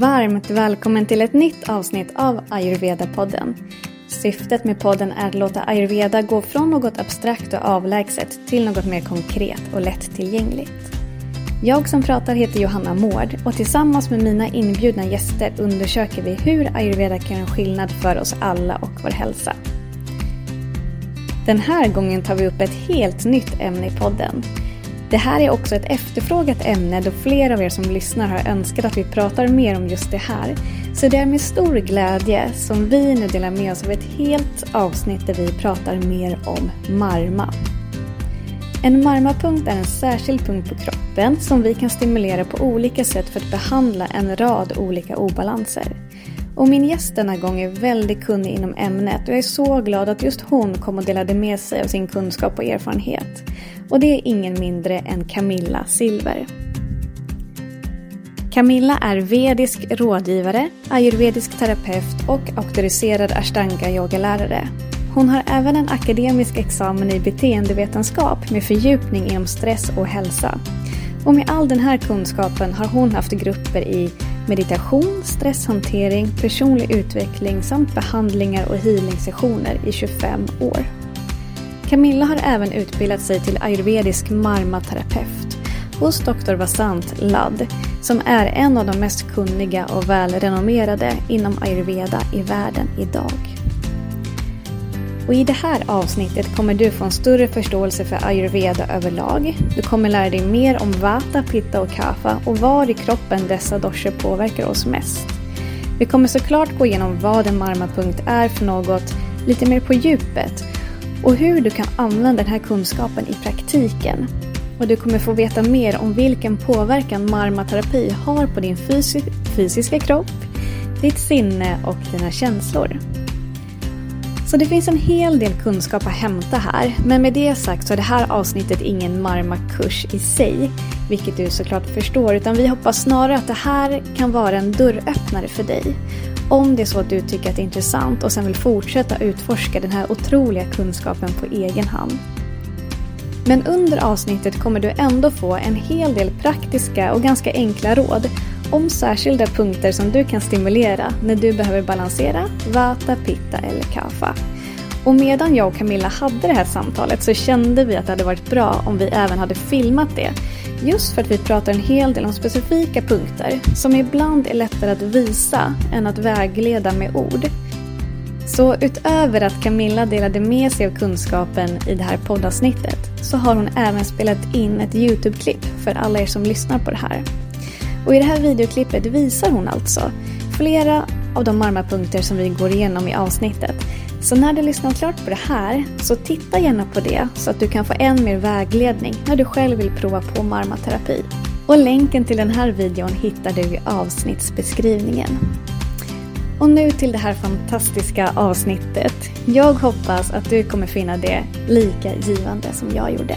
Varmt välkommen till ett nytt avsnitt av Ayurveda-podden. Syftet med podden är att låta ayurveda gå från något abstrakt och avlägset till något mer konkret och lättillgängligt. Jag som pratar heter Johanna Mård och tillsammans med mina inbjudna gäster undersöker vi hur ayurveda kan göra skillnad för oss alla och vår hälsa. Den här gången tar vi upp ett helt nytt ämne i podden. Det här är också ett efterfrågat ämne då flera av er som lyssnar har önskat att vi pratar mer om just det här. Så det är med stor glädje som vi nu delar med oss av ett helt avsnitt där vi pratar mer om marma. En marmapunkt är en särskild punkt på kroppen som vi kan stimulera på olika sätt för att behandla en rad olika obalanser. Och min gäst denna gång är väldigt kunnig inom ämnet och jag är så glad att just hon kom och delade med sig av sin kunskap och erfarenhet. Och det är ingen mindre än Camilla Silver. Camilla är vedisk rådgivare, ayurvedisk terapeut och auktoriserad ashtanga yogalärare. Hon har även en akademisk examen i beteendevetenskap med fördjupning inom stress och hälsa. Och med all den här kunskapen har hon haft grupper i meditation, stresshantering, personlig utveckling samt behandlingar och healingsessioner i 25 år. Camilla har även utbildat sig till ayurvedisk marmaterapeut hos Dr. Vasant Ladd som är en av de mest kunniga och välrenommerade inom ayurveda i världen idag. Och I det här avsnittet kommer du få en större förståelse för ayurveda överlag. Du kommer lära dig mer om vata, pitta och kapha och var i kroppen dessa doscher påverkar oss mest. Vi kommer såklart gå igenom vad en marmapunkt är för något lite mer på djupet och hur du kan använda den här kunskapen i praktiken. Och du kommer få veta mer om vilken påverkan marmaterapi har på din fysi fysiska kropp, ditt sinne och dina känslor. Så det finns en hel del kunskap att hämta här. Men med det sagt så är det här avsnittet ingen marmakurs i sig. Vilket du såklart förstår. Utan vi hoppas snarare att det här kan vara en dörröppnare för dig. Om det är så att du tycker att det är intressant och sen vill fortsätta utforska den här otroliga kunskapen på egen hand. Men under avsnittet kommer du ändå få en hel del praktiska och ganska enkla råd om särskilda punkter som du kan stimulera när du behöver balansera Vata, Pitta eller Kapha. Och medan jag och Camilla hade det här samtalet så kände vi att det hade varit bra om vi även hade filmat det. Just för att vi pratar en hel del om specifika punkter som ibland är lättare att visa än att vägleda med ord. Så utöver att Camilla delade med sig av kunskapen i det här poddavsnittet så har hon även spelat in ett YouTube-klipp för alla er som lyssnar på det här. Och i det här videoklippet visar hon alltså flera av de marmapunkter som vi går igenom i avsnittet. Så när du lyssnat klart på det här, så titta gärna på det så att du kan få än mer vägledning när du själv vill prova på marmaterapi. Och länken till den här videon hittar du i avsnittsbeskrivningen. Och nu till det här fantastiska avsnittet. Jag hoppas att du kommer finna det lika givande som jag gjorde.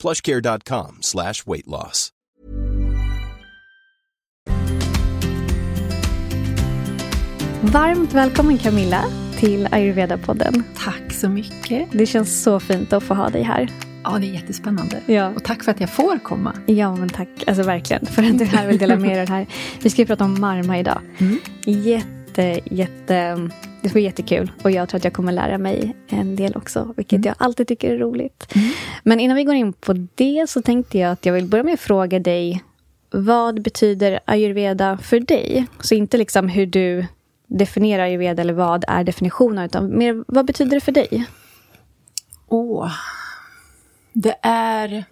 plushcare.com slash weight loss. Varmt välkommen Camilla till Ayurveda-podden. Tack så mycket. Det känns så fint att få ha dig här. Ja, det är jättespännande. Ja. Och tack för att jag får komma. Ja, men tack. Alltså verkligen. För att du här vill dela med dig av det här. Vi ska ju prata om marma idag. Mm. Jätte, jätte... Det ska bli jättekul. Och jag tror att jag kommer lära mig en del också. Vilket Mm. jag alltid tycker är roligt. Mm. Men innan vi går in på det så tänkte jag att jag vill börja med att fråga dig. Vad betyder ayurveda för dig? Så inte liksom hur du definierar ayurveda eller vad är definitionen. Utan mer vad betyder det för dig? Åh. Det är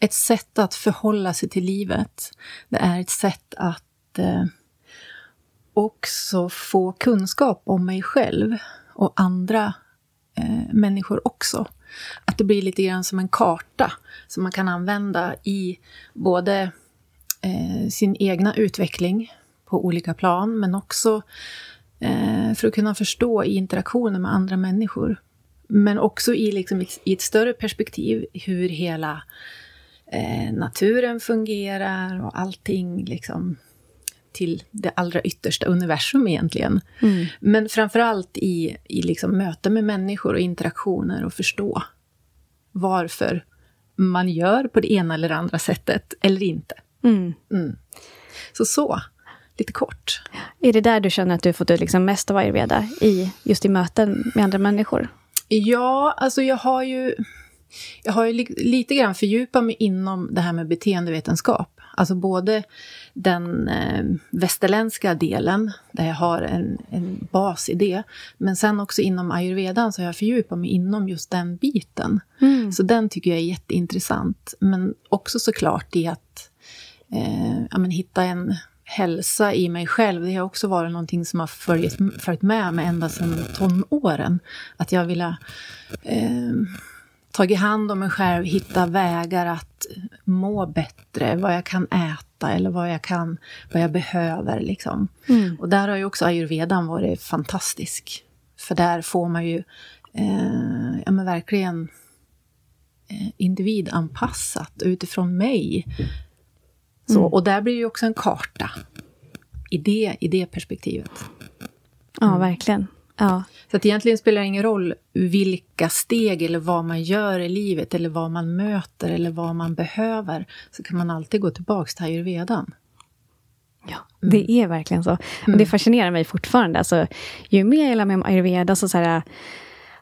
ett sätt att förhålla sig till livet. Det är ett sätt att eh, också få kunskap om mig själv och andra eh, människor också. Att det blir lite grann som en karta som man kan använda i både eh, sin egna utveckling på olika plan, men också eh, för att kunna förstå i interaktioner med andra människor. Men också i, liksom, i ett större perspektiv hur hela eh, naturen fungerar och allting liksom till det allra yttersta universum egentligen. Mm. Men framförallt i, i liksom möte med människor och interaktioner och förstå varför man gör på det ena eller andra sättet eller inte. Mm. Mm. Så så, lite kort. Är det där du känner att du fått ut liksom mest av ayurveda, i, just i möten med andra människor? Ja, alltså jag har ju, jag har ju li lite grann fördjupat mig inom det här med beteendevetenskap. Alltså både den eh, västerländska delen, där jag har en, en bas i det. Men sen också inom ayurvedan så har jag fördjupat mig inom just den biten. Mm. Så den tycker jag är jätteintressant. Men också såklart i att eh, ja, men hitta en hälsa i mig själv. Det har också varit någonting som har följt, följt med mig ända sedan tonåren. Att jag vill eh, tagit hand om mig själv, hitta vägar att må bättre, vad jag kan äta eller vad jag kan, vad jag behöver liksom. Mm. Och där har ju också ayurvedan varit fantastisk. För där får man ju eh, ja, men verkligen eh, individanpassat utifrån mig. Så, mm. Och där blir ju också en karta i det, i det perspektivet. Ja, mm. verkligen. Ja. Så att egentligen spelar det ingen roll vilka steg eller vad man gör i livet eller vad man möter eller vad man behöver. Så kan man alltid gå tillbaka till ayurvedan. Ja, mm. det är verkligen så. Och det fascinerar mig fortfarande. Alltså, ju mer jag lär mig om ayurveda så, så, här,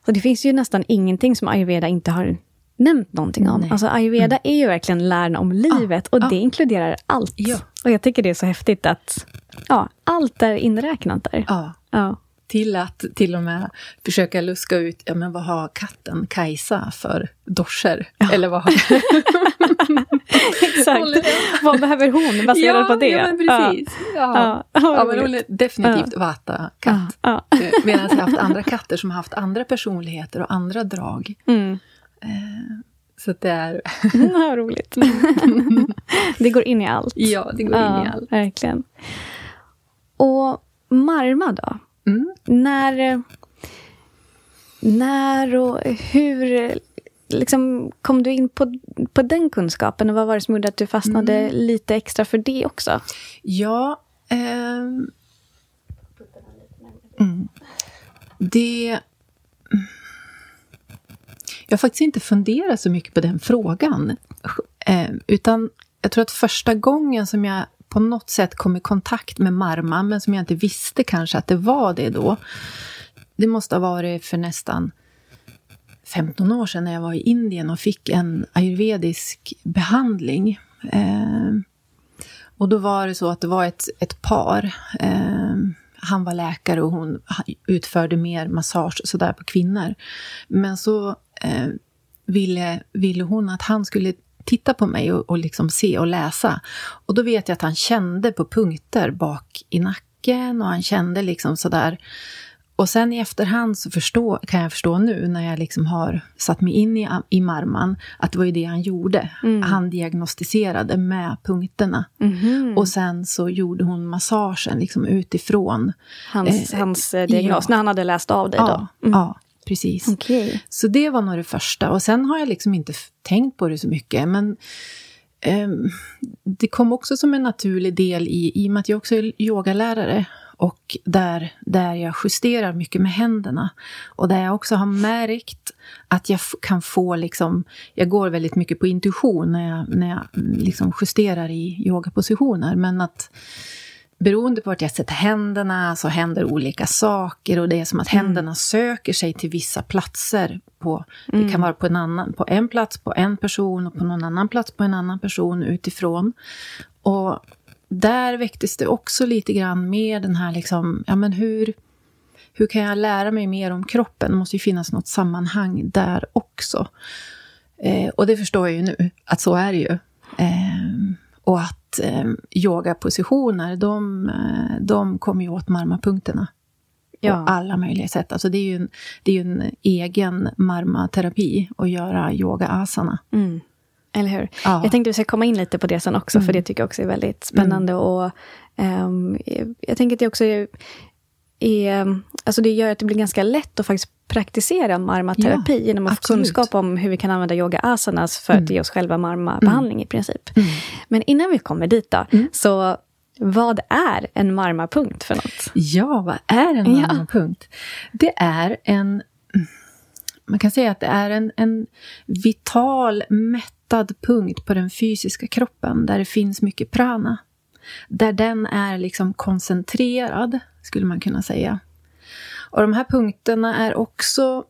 så det finns ju nästan ingenting som ayurveda inte har nämnt någonting om. Nej. Alltså ayurveda mm. är ju verkligen läran om livet ah, och ah. det inkluderar allt. Ja. Och jag tycker det är så häftigt att ja, allt är inräknat där. Ah. Ja till att till och med försöka luska ut, ja men vad har katten Kajsa för doscher? Ja. Eller vad har... Exakt. vad behöver hon baserat ja, på det? Ja, men precis. Ja, ja. ja men hon är definitivt ja. vata-katt. Ja. Eh, medan jag har haft andra katter som har haft andra personligheter och andra drag. Mm. Eh, så det är... ja, roligt. det går in i allt. Ja, det går in i allt. Verkligen. Och Marma då? Mm. När, när och hur liksom, kom du in på, på den kunskapen? Och vad var det som gjorde att du fastnade mm. lite extra för det också? Ja... Eh, mm. Det... Jag har faktiskt inte funderat så mycket på den frågan. Eh, utan jag tror att första gången som jag på något sätt kom i kontakt med Marma, men som jag inte visste kanske att det var det då. Det måste ha varit för nästan 15 år sedan när jag var i Indien och fick en ayurvedisk behandling. Eh, och då var det så att det var ett, ett par. Eh, han var läkare och hon utförde mer massage sådär på kvinnor. Men så eh, ville, ville hon att han skulle titta på mig och, och liksom se och läsa. Och då vet jag att han kände på punkter bak i nacken och han kände liksom sådär. Och sen i efterhand så förstå, kan jag förstå nu när jag liksom har satt mig in i, i marman att det var ju det han gjorde. Mm. Han diagnostiserade med punkterna. Mm. Och sen så gjorde hon massagen liksom utifrån. Hans, eh, hans eh, diagnos, ja. när han hade läst av dig ja, då? Mm. Ja, precis. Okay. Så det var nog det första. Och sen har jag liksom inte tänkt på det så mycket. Men eh, det kom också som en naturlig del i, i och med att jag också är yogalärare. Och där, där jag justerar mycket med händerna. Och där jag också har märkt att jag kan få liksom... Jag går väldigt mycket på intuition när jag, när jag liksom justerar i yogapositioner. Men att beroende på vart jag sätter händerna så händer olika saker och det är som att mm. händerna söker sig till vissa platser. På, mm. Det kan vara på en, annan, på en plats på en person och på någon annan plats på en annan person utifrån. Och där väcktes det också lite grann med den här liksom, ja men hur, hur kan jag lära mig mer om kroppen? Det måste ju finnas något sammanhang där också. Eh, och det förstår jag ju nu, att så är det ju. Eh, och att eh, yogapositioner, de, eh, de kommer ju åt marmapunkterna. ja. på alla möjliga sätt. Alltså det är ju en, det är ju en egen marmaterapi att göra yoga asana. Mm. Eller hur? Ja. Jag tänkte att vi ska komma in lite på det sen också, mm. för det tycker jag också är väldigt spännande. Mm. Och, um, jag tänker att det också är, är, alltså det gör att det blir ganska lätt att faktiskt praktisera marmaterapi ja, genom att få kunskap om hur vi kan använda yoga asanas för mm. att ge oss själva marmabehandling mm. i princip. Mm. Men innan vi kommer dit då, mm. så vad är en marmapunkt för något? Ja, vad är en marmapunkt? Ja. Det är en... Man kan säga att det är en, en vital, mättad punkt på den fysiska kroppen där det finns mycket prana. Där den är liksom koncentrerad, skulle man kunna säga. Och de här punkterna är också...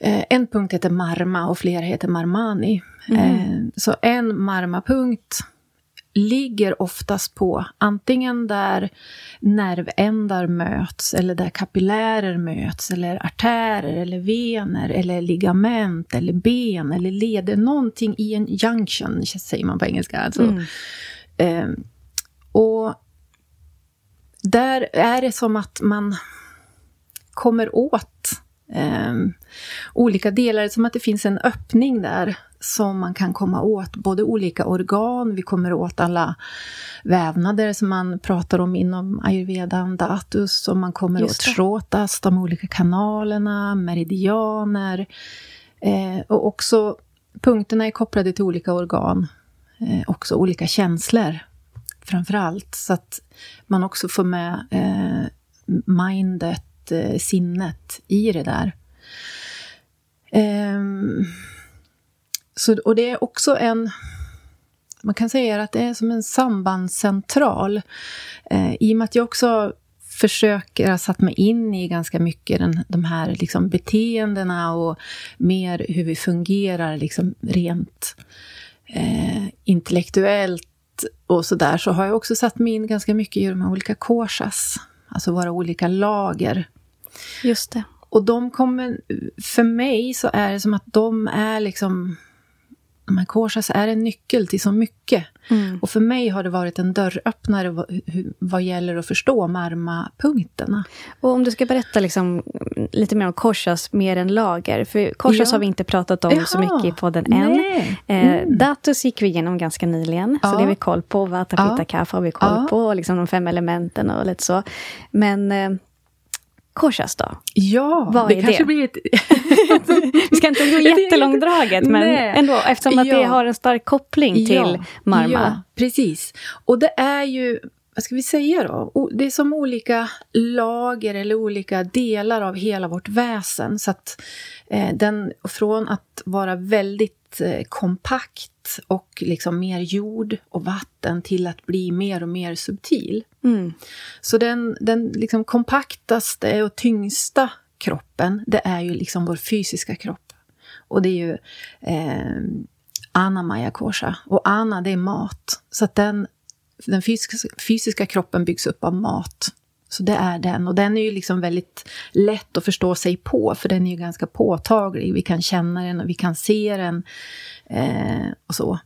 Eh, en punkt heter marma och flera heter marmani. Mm. Eh, så en marmapunkt ligger oftast på antingen där nervändar möts eller där kapillärer möts eller artärer eller vener eller ligament eller ben eller leder. Någonting i en junction, säger man på engelska. Alltså. Mm. Eh, och där är det som att man kommer åt eh, olika delar, som att det finns en öppning där som man kan komma åt, både olika organ, vi kommer åt alla vävnader som man pratar om inom ayurvedan, datus, och man kommer åt shrotas, de olika kanalerna, meridianer. Eh, och också punkterna är kopplade till olika organ, eh, också olika känslor framför allt. Så att man också får med eh, mindet, eh, sinnet i det där. Eh, så, och det är också en... Man kan säga att det är som en sambandscentral. Eh, I och med att jag också försöker ha satt mig in i ganska mycket den, de här liksom beteendena och mer hur vi fungerar liksom rent eh, intellektuellt och så där, så har jag också satt mig in ganska mycket i de här olika korsas, alltså våra olika lager. Just det. Och de kommer, för mig så är det som att de är liksom här korsas är en nyckel till så mycket. Mm. Och för mig har det varit en dörröppnare vad, vad gäller att förstå marma-punkterna. Och om du ska berätta liksom lite mer om korsas mer än lager. För korsas ja. har vi inte pratat om Jaha. så mycket i podden än. Eh, mm. datus gick vi igenom ganska nyligen, ja. så det har vi koll på. Vata, pitta, ja. kaffe har vi koll ja. på. Och liksom de fem elementen och lite så. Men eh, korsas då? Ja, Vad det kanske det? blir ett... Vi ska inte gå jättelångdraget, men Nej. ändå, eftersom att ja. det har en stark koppling till ja. marma. Ja, precis. Och det är ju, vad ska vi säga då? Det är som olika lager eller olika delar av hela vårt väsen. Så att eh, den, från att vara väldigt eh, kompakt och liksom mer jord och vatten till att bli mer och mer subtil. Mm. Så den, den liksom kompaktaste och tyngsta kroppen, det är ju liksom vår fysiska kropp. Och det är ju eh, Anna Kosha. Och Anna, det är mat. Så att den, den fysiska, fysiska kroppen byggs upp av mat. Så det är den. Och den är ju liksom väldigt lätt att förstå sig på, för den är ju ganska påtaglig. Vi kan känna den och vi kan se den. Eh, och så.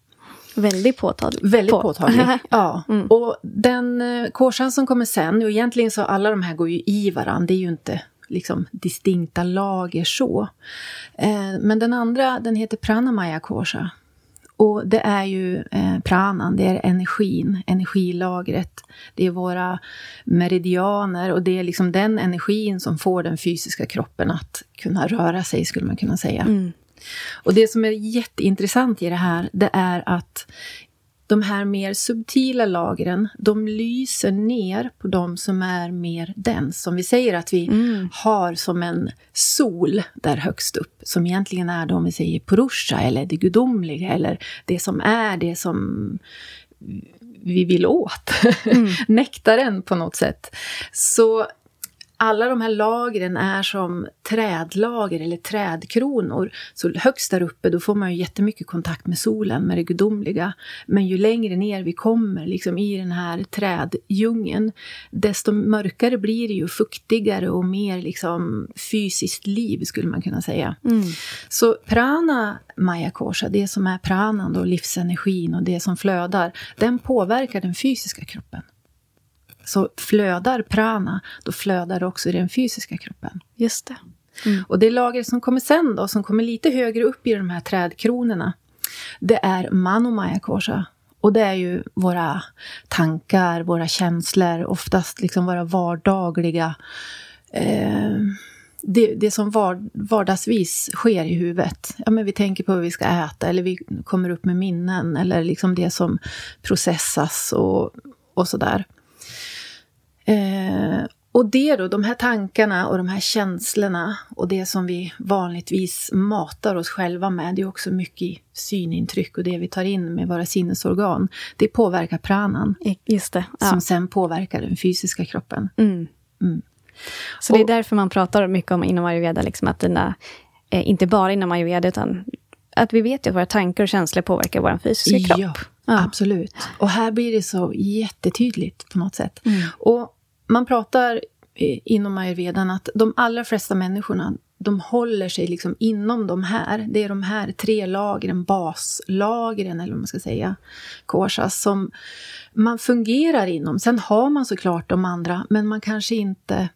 Väldigt påtaglig. Väldigt på. påtaglig, ja. Mm. Och den eh, korsan som kommer sen, och egentligen så alla de här går ju i varandra, det är ju inte liksom distinkta lager så. Eh, men den andra, den heter Pranamaya Korsa. Och det är ju eh, pranan, det är energin, energilagret. Det är våra meridianer och det är liksom den energin som får den fysiska kroppen att kunna röra sig, skulle man kunna säga. Mm. Och det som är jätteintressant i det här, det är att de här mer subtila lagren, de lyser ner på de som är mer dens. Som vi säger att vi mm. har som en sol där högst upp, som egentligen är de vi säger purusha, eller det gudomliga, eller det som är det som vi vill åt. Mm. Nektaren på något sätt. Så alla de här lagren är som trädlager eller trädkronor. Så högst där uppe då får man ju jättemycket kontakt med solen, med det gudomliga. Men ju längre ner vi kommer liksom i den här träddjungeln, desto mörkare blir det ju, fuktigare och mer liksom fysiskt liv skulle man kunna säga. Mm. Så prana Maya det som är pranan då, livsenergin och det som flödar, den påverkar den fysiska kroppen. Så flödar prana, då flödar det också i den fysiska kroppen. Just det. Mm. Och det lager som kommer sen då, som kommer lite högre upp i de här trädkronorna, det är manomaya kosha. Och det är ju våra tankar, våra känslor, oftast liksom våra vardagliga eh, det, det som var, vardagsvis sker i huvudet. Ja, men vi tänker på vad vi ska äta eller vi kommer upp med minnen eller liksom det som processas och, och sådär. Eh, och det då, de här tankarna och de här känslorna och det som vi vanligtvis matar oss själva med, det är också mycket synintryck och det vi tar in med våra sinnesorgan. Det påverkar pranan. Just det. Ja. Som sen påverkar den fysiska kroppen. Mm. Mm. Så och, det är därför man pratar mycket om inom ayurveda, liksom att dina, eh, inte bara inom ayurveda, utan att vi vet ju att våra tankar och känslor påverkar vår fysiska kropp. Ja, ja, absolut. Och här blir det så jättetydligt på något sätt. Mm. Och man pratar inom ayurvedan att de allra flesta människorna de håller sig liksom inom de här. Det är de här tre lagren, baslagren eller vad man ska säga, korsas, som man fungerar inom. Sen har man såklart de andra, men man kanske inte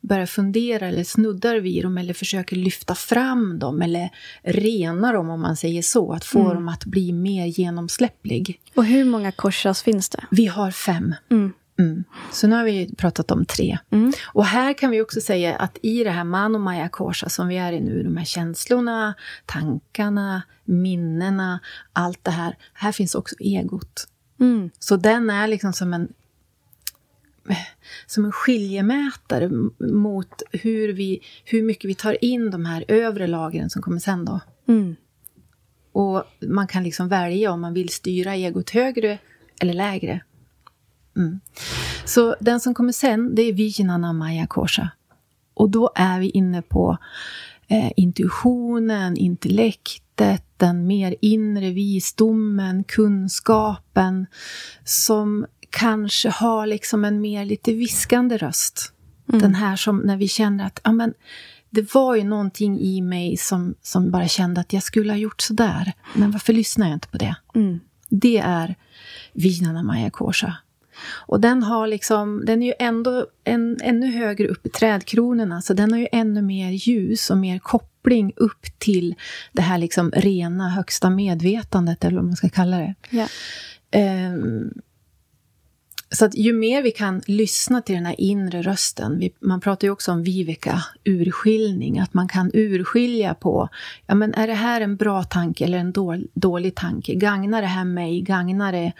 börjar fundera eller snuddar vid dem eller försöker lyfta fram dem eller rena dem om man säger så. Att få mm. dem att bli mer genomsläpplig. Och hur många korsas finns det? Vi har fem. Mm. Mm. Så nu har vi pratat om tre. Mm. Och här kan vi också säga att i det här manomaya korsa som vi är i nu, de här känslorna, tankarna, minnena, allt det här. Här finns också egot. Mm. Så den är liksom som en som en skiljemätare mot hur, vi, hur mycket vi tar in de här övre lagren som kommer sen då. Mm. Och man kan liksom välja om man vill styra egot högre eller lägre. Mm. Så den som kommer sen, det är Vijnana Maya Kosha. Och då är vi inne på eh, intuitionen, intellektet, den mer inre visdomen, kunskapen som kanske har liksom en mer lite viskande röst. Mm. Den här som när vi känner att ja, men, det var ju någonting i mig som, som bara kände att jag skulle ha gjort sådär. Men varför lyssnar jag inte på det? Mm. Det är Vijnana Maya Kosha. Och den har liksom, den är ju ändå en, ännu högre upp i trädkronorna, så den har ju ännu mer ljus och mer koppling upp till det här liksom rena högsta medvetandet, eller vad man ska kalla det. Yeah. Um, så att ju mer vi kan lyssna till den här inre rösten, vi, man pratar ju också om viveka, urskiljning, att man kan urskilja på, ja men är det här en bra tanke eller en dålig, dålig tanke? Gagnar det här mig? Gagnar det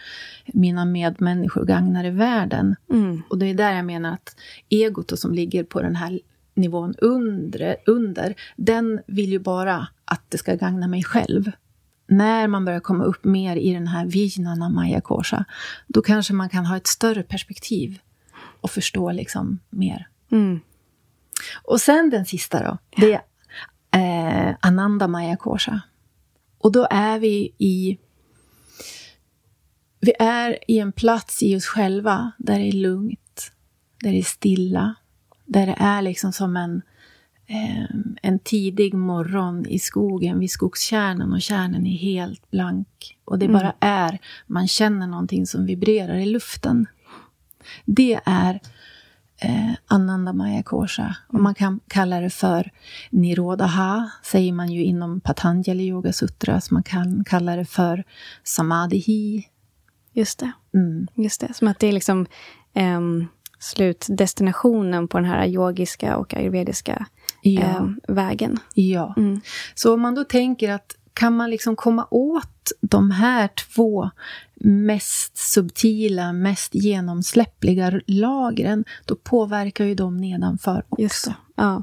mina medmänniskor? Gagnar det världen? Mm. Och det är där jag menar att egot som ligger på den här nivån under, under, den vill ju bara att det ska gagna mig själv när man börjar komma upp mer i den här Vijnana Maya Kosha, då kanske man kan ha ett större perspektiv och förstå liksom mer. Mm. Och sen den sista då, det är eh, Ananda Maya Kosha. Och då är vi i... Vi är i en plats i oss själva där det är lugnt, där det är stilla, där det är liksom som en en tidig morgon i skogen vid skogskärnan och kärnan är helt blank. Och det mm. bara är, man känner någonting som vibrerar i luften. Det är eh, Ananda Maya. Och mm. man kan kalla det för Nirodha, säger man ju inom Patanjali Yoga Sutras. Man kan kalla det för Samadhi. Just det. Mm. Just det. Som att det är liksom um, slutdestinationen på den här yogiska och ayurvediska ja. eh, vägen. Ja. Mm. Så om man då tänker att kan man liksom komma åt de här två mest subtila, mest genomsläppliga lagren, då påverkar ju de nedanför också. Just det. Ja.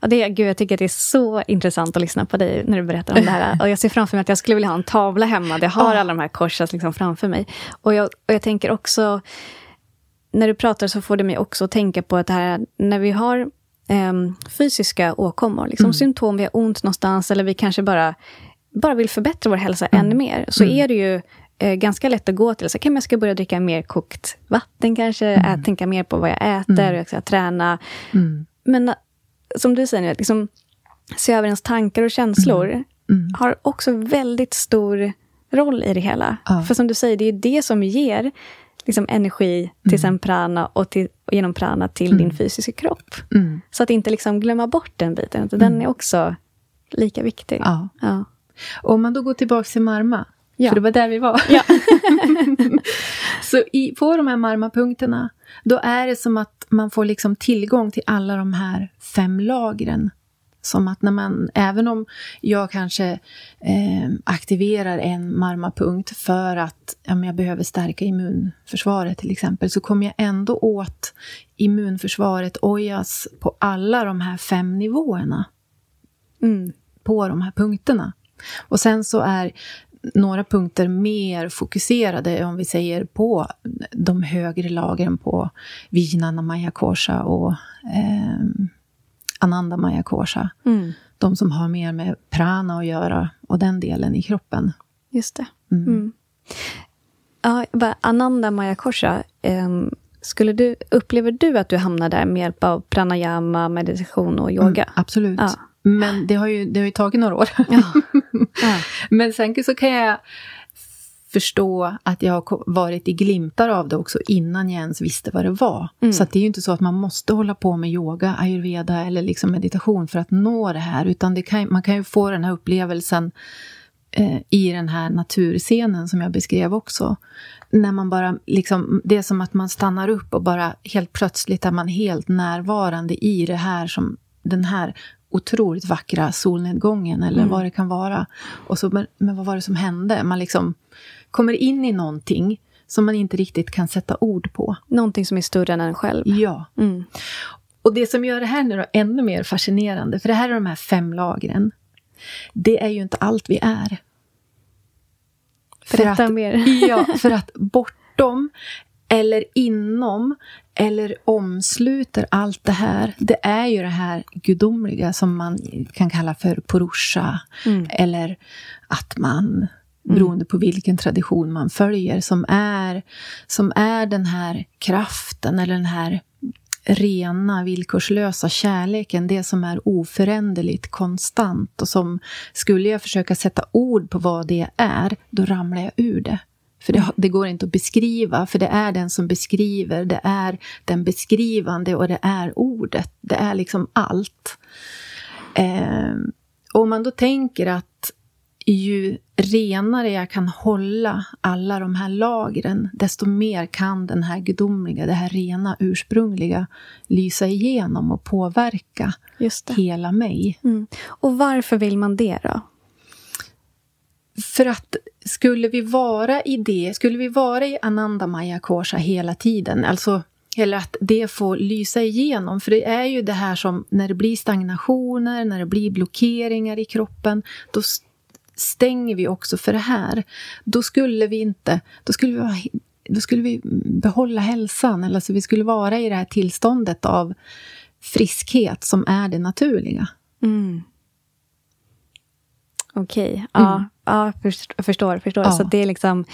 Ja, det, gud, jag tycker att det är så intressant att lyssna på dig när du berättar om det här. Och jag ser framför mig att jag skulle vilja ha en tavla hemma, där jag har alla de här korsas liksom framför mig. Och jag, och jag tänker också, när du pratar så får det mig också att tänka på att det här, när vi har eh, fysiska åkommor, liksom mm. symptom, vi har ont någonstans eller vi kanske bara, bara vill förbättra vår hälsa mm. ännu mer, så mm. är det ju eh, ganska lätt att gå till, så kan jag ska börja dricka mer kokt vatten kanske, mm. Ät, tänka mer på vad jag äter, mm. jag ska träna. Mm. Men som du säger liksom, se över ens tankar och känslor mm. har också väldigt stor roll i det hela. Ja. För som du säger, det är det som ger liksom energi till sen prana och, till, och genom prana till din fysiska kropp. Mm. Så att inte liksom glömma bort den biten. utan Den är också lika viktig. Ja. Ja. Och om man då går tillbaka till marma, Ja. för det var där vi var. Ja. Så i, på de här marmapunkterna, då är det som att man får liksom tillgång till alla de här fem lagren. Som att när man, även om jag kanske eh, aktiverar en marmapunkt för att ja, jag behöver stärka immunförsvaret till exempel, så kommer jag ändå åt immunförsvaret ojas på alla de här fem nivåerna Mm. på de här punkterna. Och sen så är några punkter mer fokuserade, om vi säger på de högre lagren på Vijnana Maya Kosha och eh, Ananda Maya Kosha. Mm. De som har mer med prana att göra och den delen i kroppen. Just det. Mm. Mm. Ja, Ananda Maya Kosha, ehm, skulle du, upplever du att du hamnar där med hjälp av pranayama, meditation och yoga? Mm, absolut. Ja. Men det har, ju, det har ju tagit några år. Ja. ja. Men sen så kan jag förstå att jag har varit i glimtar av det också innan jag ens visste vad det var. Mm. Så det är ju inte så att man måste hålla på med yoga, ayurveda eller liksom meditation för att nå det här. Utan det kan, man kan ju få den här upplevelsen eh, i den här naturscenen som jag beskrev också. När man bara liksom, det är som att man stannar upp och bara helt plötsligt är man helt närvarande i det här som den här otroligt vackra solnedgången eller Mm. vad det kan vara. Och så, men, men vad var det som hände? Man liksom kommer in i någonting som man inte riktigt kan sätta ord på. Någonting som är större än en själv. Ja. Mm. Och det som gör det här nu då ännu mer fascinerande, för det här är de här fem lagren. Det är ju inte allt vi är. För Berätta att, mer. ja, för att bortom eller inom eller omsluter allt det här, det är ju det här gudomliga som man kan kalla för purusha. Mm. Eller att man, Mm. beroende på vilken tradition man följer, som är, som är den här kraften eller den här rena, villkorslösa kärleken, det som är oföränderligt, konstant och som, skulle jag försöka sätta ord på vad det är, då ramlar jag ur det. För det, det går inte att beskriva, för det är den som beskriver, det är den beskrivande och det är ordet. Det är liksom allt. Eh, och om man då tänker att ju renare jag kan hålla alla de här lagren, desto mer kan den här gudomliga, det här rena, ursprungliga lysa igenom och påverka hela mig. Mm. Och varför vill man det då? För att skulle vi vara i det, skulle vi vara i Ananda Maya Kosha hela tiden, alltså eller att det får lysa igenom, för det är ju det här som när det blir stagnationer, när det blir blockeringar i kroppen, då stänger vi också för det här. Då skulle vi inte, då skulle vi, vara, då skulle vi behålla hälsan, eller alltså vi skulle vara i det här tillståndet av friskhet som är det naturliga. Mm. Okej, ja, ja först- jag förstår. förstår. Ja. Så det är liksom...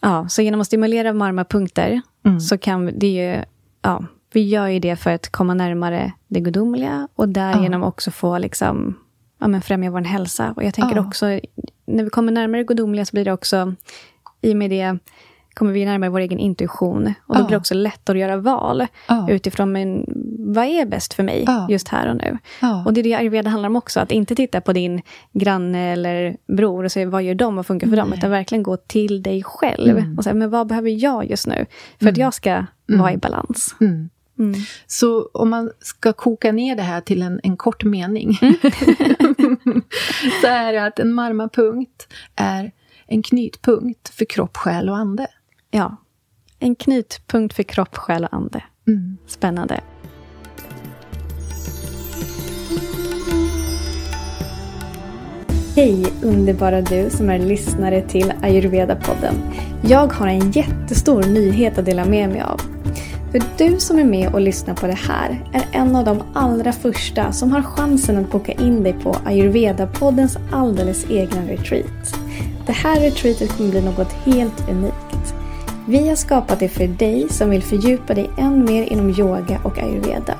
Ja, så genom att stimulera marmapunkter Mm. så kan det ju... Ja, vi gör ju det för att komma närmare det gudomliga och därigenom också få liksom, ja, men främja vår hälsa. Och jag tänker Ja. också, när vi kommer närmare gudomliga så blir det också, i och med det kommer vi närmare vår egen intuition. Och då Ja. blir det också lättare att göra val Ja. utifrån men, vad är bäst för mig Ja. just här och nu. Och det är det ayurveda handlar om också. Att inte titta på din granne eller bror och säga vad gör de och funkar för dem. Nej. Utan verkligen gå till dig själv. Mm. Och säga, men vad behöver jag just nu? För att jag ska vara i balans. Mm. Mm. Så om man ska koka ner det här till en, en kort mening Mm. så är det att en marmapunkt är en knytpunkt för kropp, själ och ande. Ja. En knutpunkt för kropp, själ och ande. Mm. Spännande. Hej underbara du som är lyssnare till Ayurveda-podden. Jag har en jättestor nyhet att dela med mig av. För du som är med och lyssnar på det här är en av de allra första som har chansen att boka in dig på Ayurveda-poddens alldeles egna retreat. Det här retreatet kommer bli något helt unikt. Vi har skapat det för dig som vill fördjupa dig än mer inom yoga och ayurveda.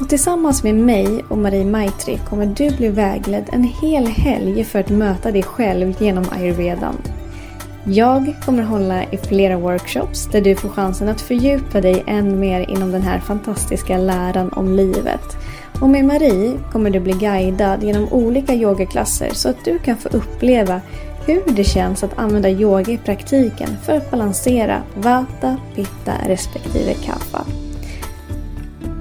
Och tillsammans med mig och Marie Maitri kommer du bli vägledd en hel helg för att möta dig själv genom ayurvedan. Jag kommer hålla i flera workshops där du får chansen att fördjupa dig än mer inom den här fantastiska läran om livet. Och med Marie kommer du bli guidad genom olika yogaklasser så att du kan få uppleva hur det känns att använda yoga i praktiken för att balansera vata, pitta respektive kapha.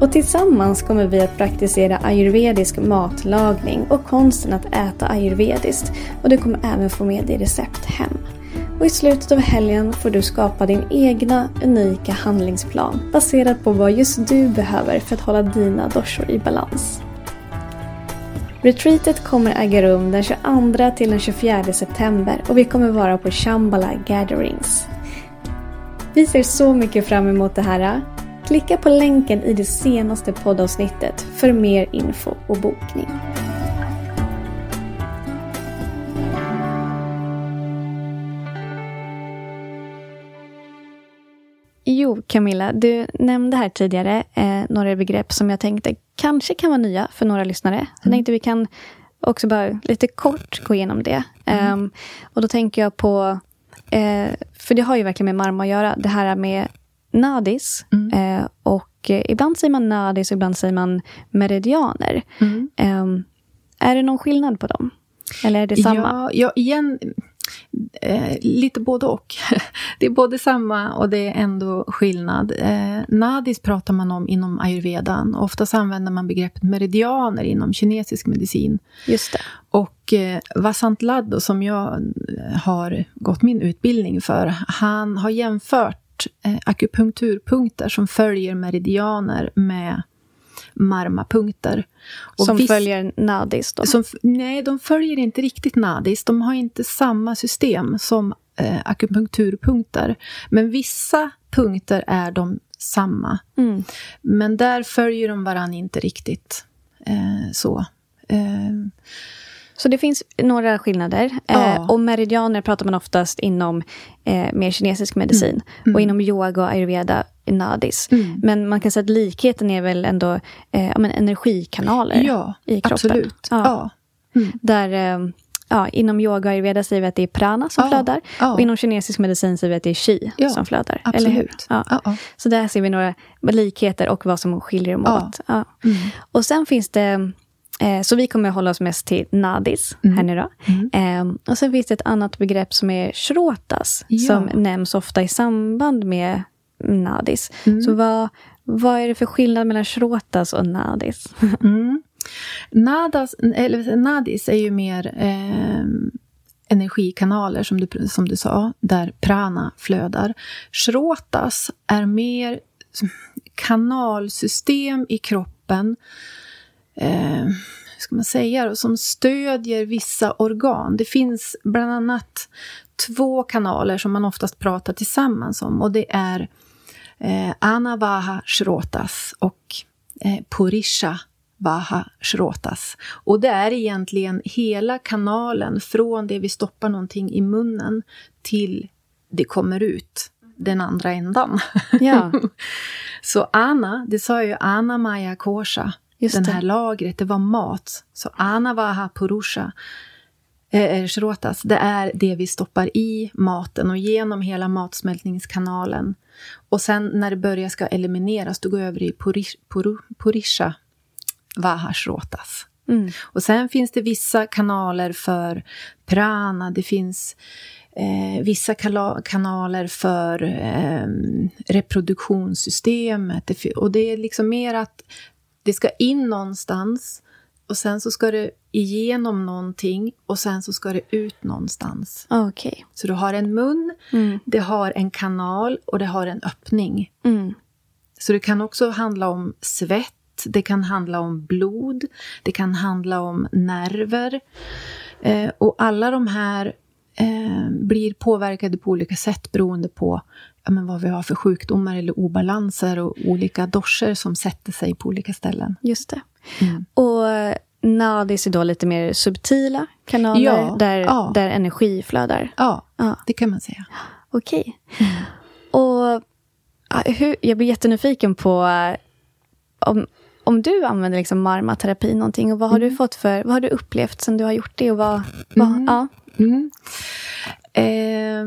Och tillsammans kommer vi att praktisera ayurvedisk matlagning och konsten att äta ayurvediskt och du kommer även få med dig recept hem. Och i slutet av helgen får du skapa din egna unika handlingsplan baserad på vad just du behöver för att hålla dina doshor i balans. Retreatet kommer äga rum den 22 till den 24 september och vi kommer vara på Shambhala Gatherings. Vi ser så mycket fram emot det här. Klicka på länken i det senaste poddavsnittet för mer info och bokning. Camilla, du nämnde här tidigare eh, några begrepp som jag tänkte kanske kan vara nya för några lyssnare. Mm. Jag tänkte vi kan också bara lite kort gå igenom det. Mm. Um, och då tänker jag på, eh, för det har ju verkligen med marma att göra, det här med nadis. Mm. Eh, och eh, ibland säger man nadis och ibland säger man meridianer. Um, är det någon skillnad på dem? Eller är det samma? Ja, ja igen, Eh, lite både och. det är både samma och det är ändå skillnad. Eh, nadis pratar man om inom ayurvedan. Oftast använder man begreppet meridianer inom kinesisk medicin. Just det. Och eh, Vasant Laddo, som jag eh, har gått min utbildning för, han har jämfört eh, akupunkturpunkter som följer meridianer med marmapunkter. Och som viss, följer nadis då? Som, nej, de följer inte riktigt nadis. De har inte samma system som eh, akupunkturpunkter. Men vissa punkter är de samma. Mm. Men där följer de varandra inte riktigt eh, så. Eh, så det finns några skillnader. Ja. Eh, och meridianer pratar man oftast inom eh, mer kinesisk medicin. Mm. Mm. Och inom yoga och ayurveda nadis. Mm. Men man kan säga att likheten är väl ändå eh, men energikanaler ja, i kroppen. Absolut. Ja. Mm. Där, eh, ja, inom yoga och ayurveda säger vi att det är prana som flödar. Ja. Och inom kinesisk medicin säger vi att det är ja, som flödar. Absolut. Eller hur? Ja. Så där ser vi några likheter och vad som skiljer dem åt. Mm. Och sen finns det Eh, så vi kommer att hålla oss mest till nadis mm. här nu då. Mm. Eh, och sen finns det ett annat begrepp som är shrotas, ja. som nämns ofta i samband med nadis. Mm. Så vad, vad är det för skillnad mellan shrotas och nadis? Mm. Nadas, eller, nadis är ju mer eh, energikanaler, som du, som du sa, där prana flödar. Shrotas är mer kanalsystem i kroppen eh, hur ska man säga, som stödjer vissa organ. Det finns bland annat två kanaler som man oftast pratar tillsammans om och det är eh, Anavaha Shrotas och eh, Purisha Vaha Shrotas. Och det är egentligen hela kanalen från det vi stoppar någonting i munnen till det kommer ut den andra ändan. Ja. Så Ana, det sa ju Ana Maya Kosha Just den här det. lagret, det var mat. Så anavaha purusha, eh, shrotas, det är det vi stoppar i maten och genom hela matsmältningskanalen. Och sen när det börjar ska elimineras, då går det över i purish, puru, purisha vaha shrotas. Mm. Och sen finns det vissa kanaler för prana, det finns eh, vissa kanaler för eh, reproduktionssystemet. Och det är liksom mer att det ska in någonstans och sen så ska det igenom någonting och sen så ska det ut någonstans. Okay. Så du har en mun, mm. det har en kanal och det har en öppning. Mm. Så det kan också handla om svett, det kan handla om blod, det kan handla om nerver. Eh, och alla de här eh, blir påverkade på olika sätt beroende på men vad vi har för sjukdomar eller obalanser och olika doscher som sätter sig på olika ställen. Just det. Mm. Och nadis är då lite mer subtila kanaler ja, där, ja. där energi flödar? Ja, ja, det kan man säga. Okej. Mm. Och hur, jag blir jättenyfiken på om, om du använder liksom marmaterapi någonting och vad har mm. du fått för, vad har du upplevt sen du har gjort det? Och vad, vad mm. ja. Eh,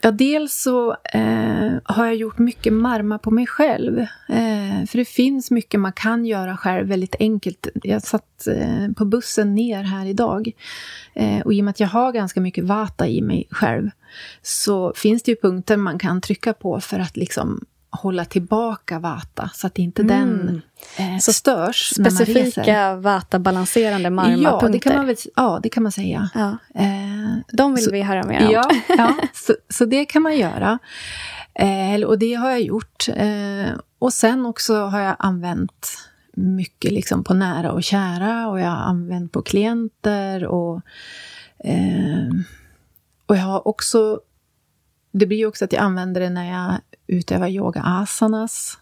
ja, dels så eh, har jag gjort mycket marma på mig själv. Eh, för det finns mycket man kan göra själv väldigt enkelt. Jag satt eh, på bussen ner här idag. Eh, och i och med att jag har ganska mycket vata i mig själv så finns det ju punkter man kan trycka på för att liksom hålla tillbaka vata så att inte mm. den eh, så störs. Specifika vata-balanserande marmapunkter? Ja, det kan man, väl, ja, det kan man säga. Ja. Eh, De vill så, vi höra mer om. Ja, ja så, så, det kan man göra. Eh, och det har jag gjort. Eh, och sen också har jag använt mycket liksom på nära och kära och jag har använt på klienter och, eh, och jag har också det blir ju också att jag använder det när jag utövar yoga asanas.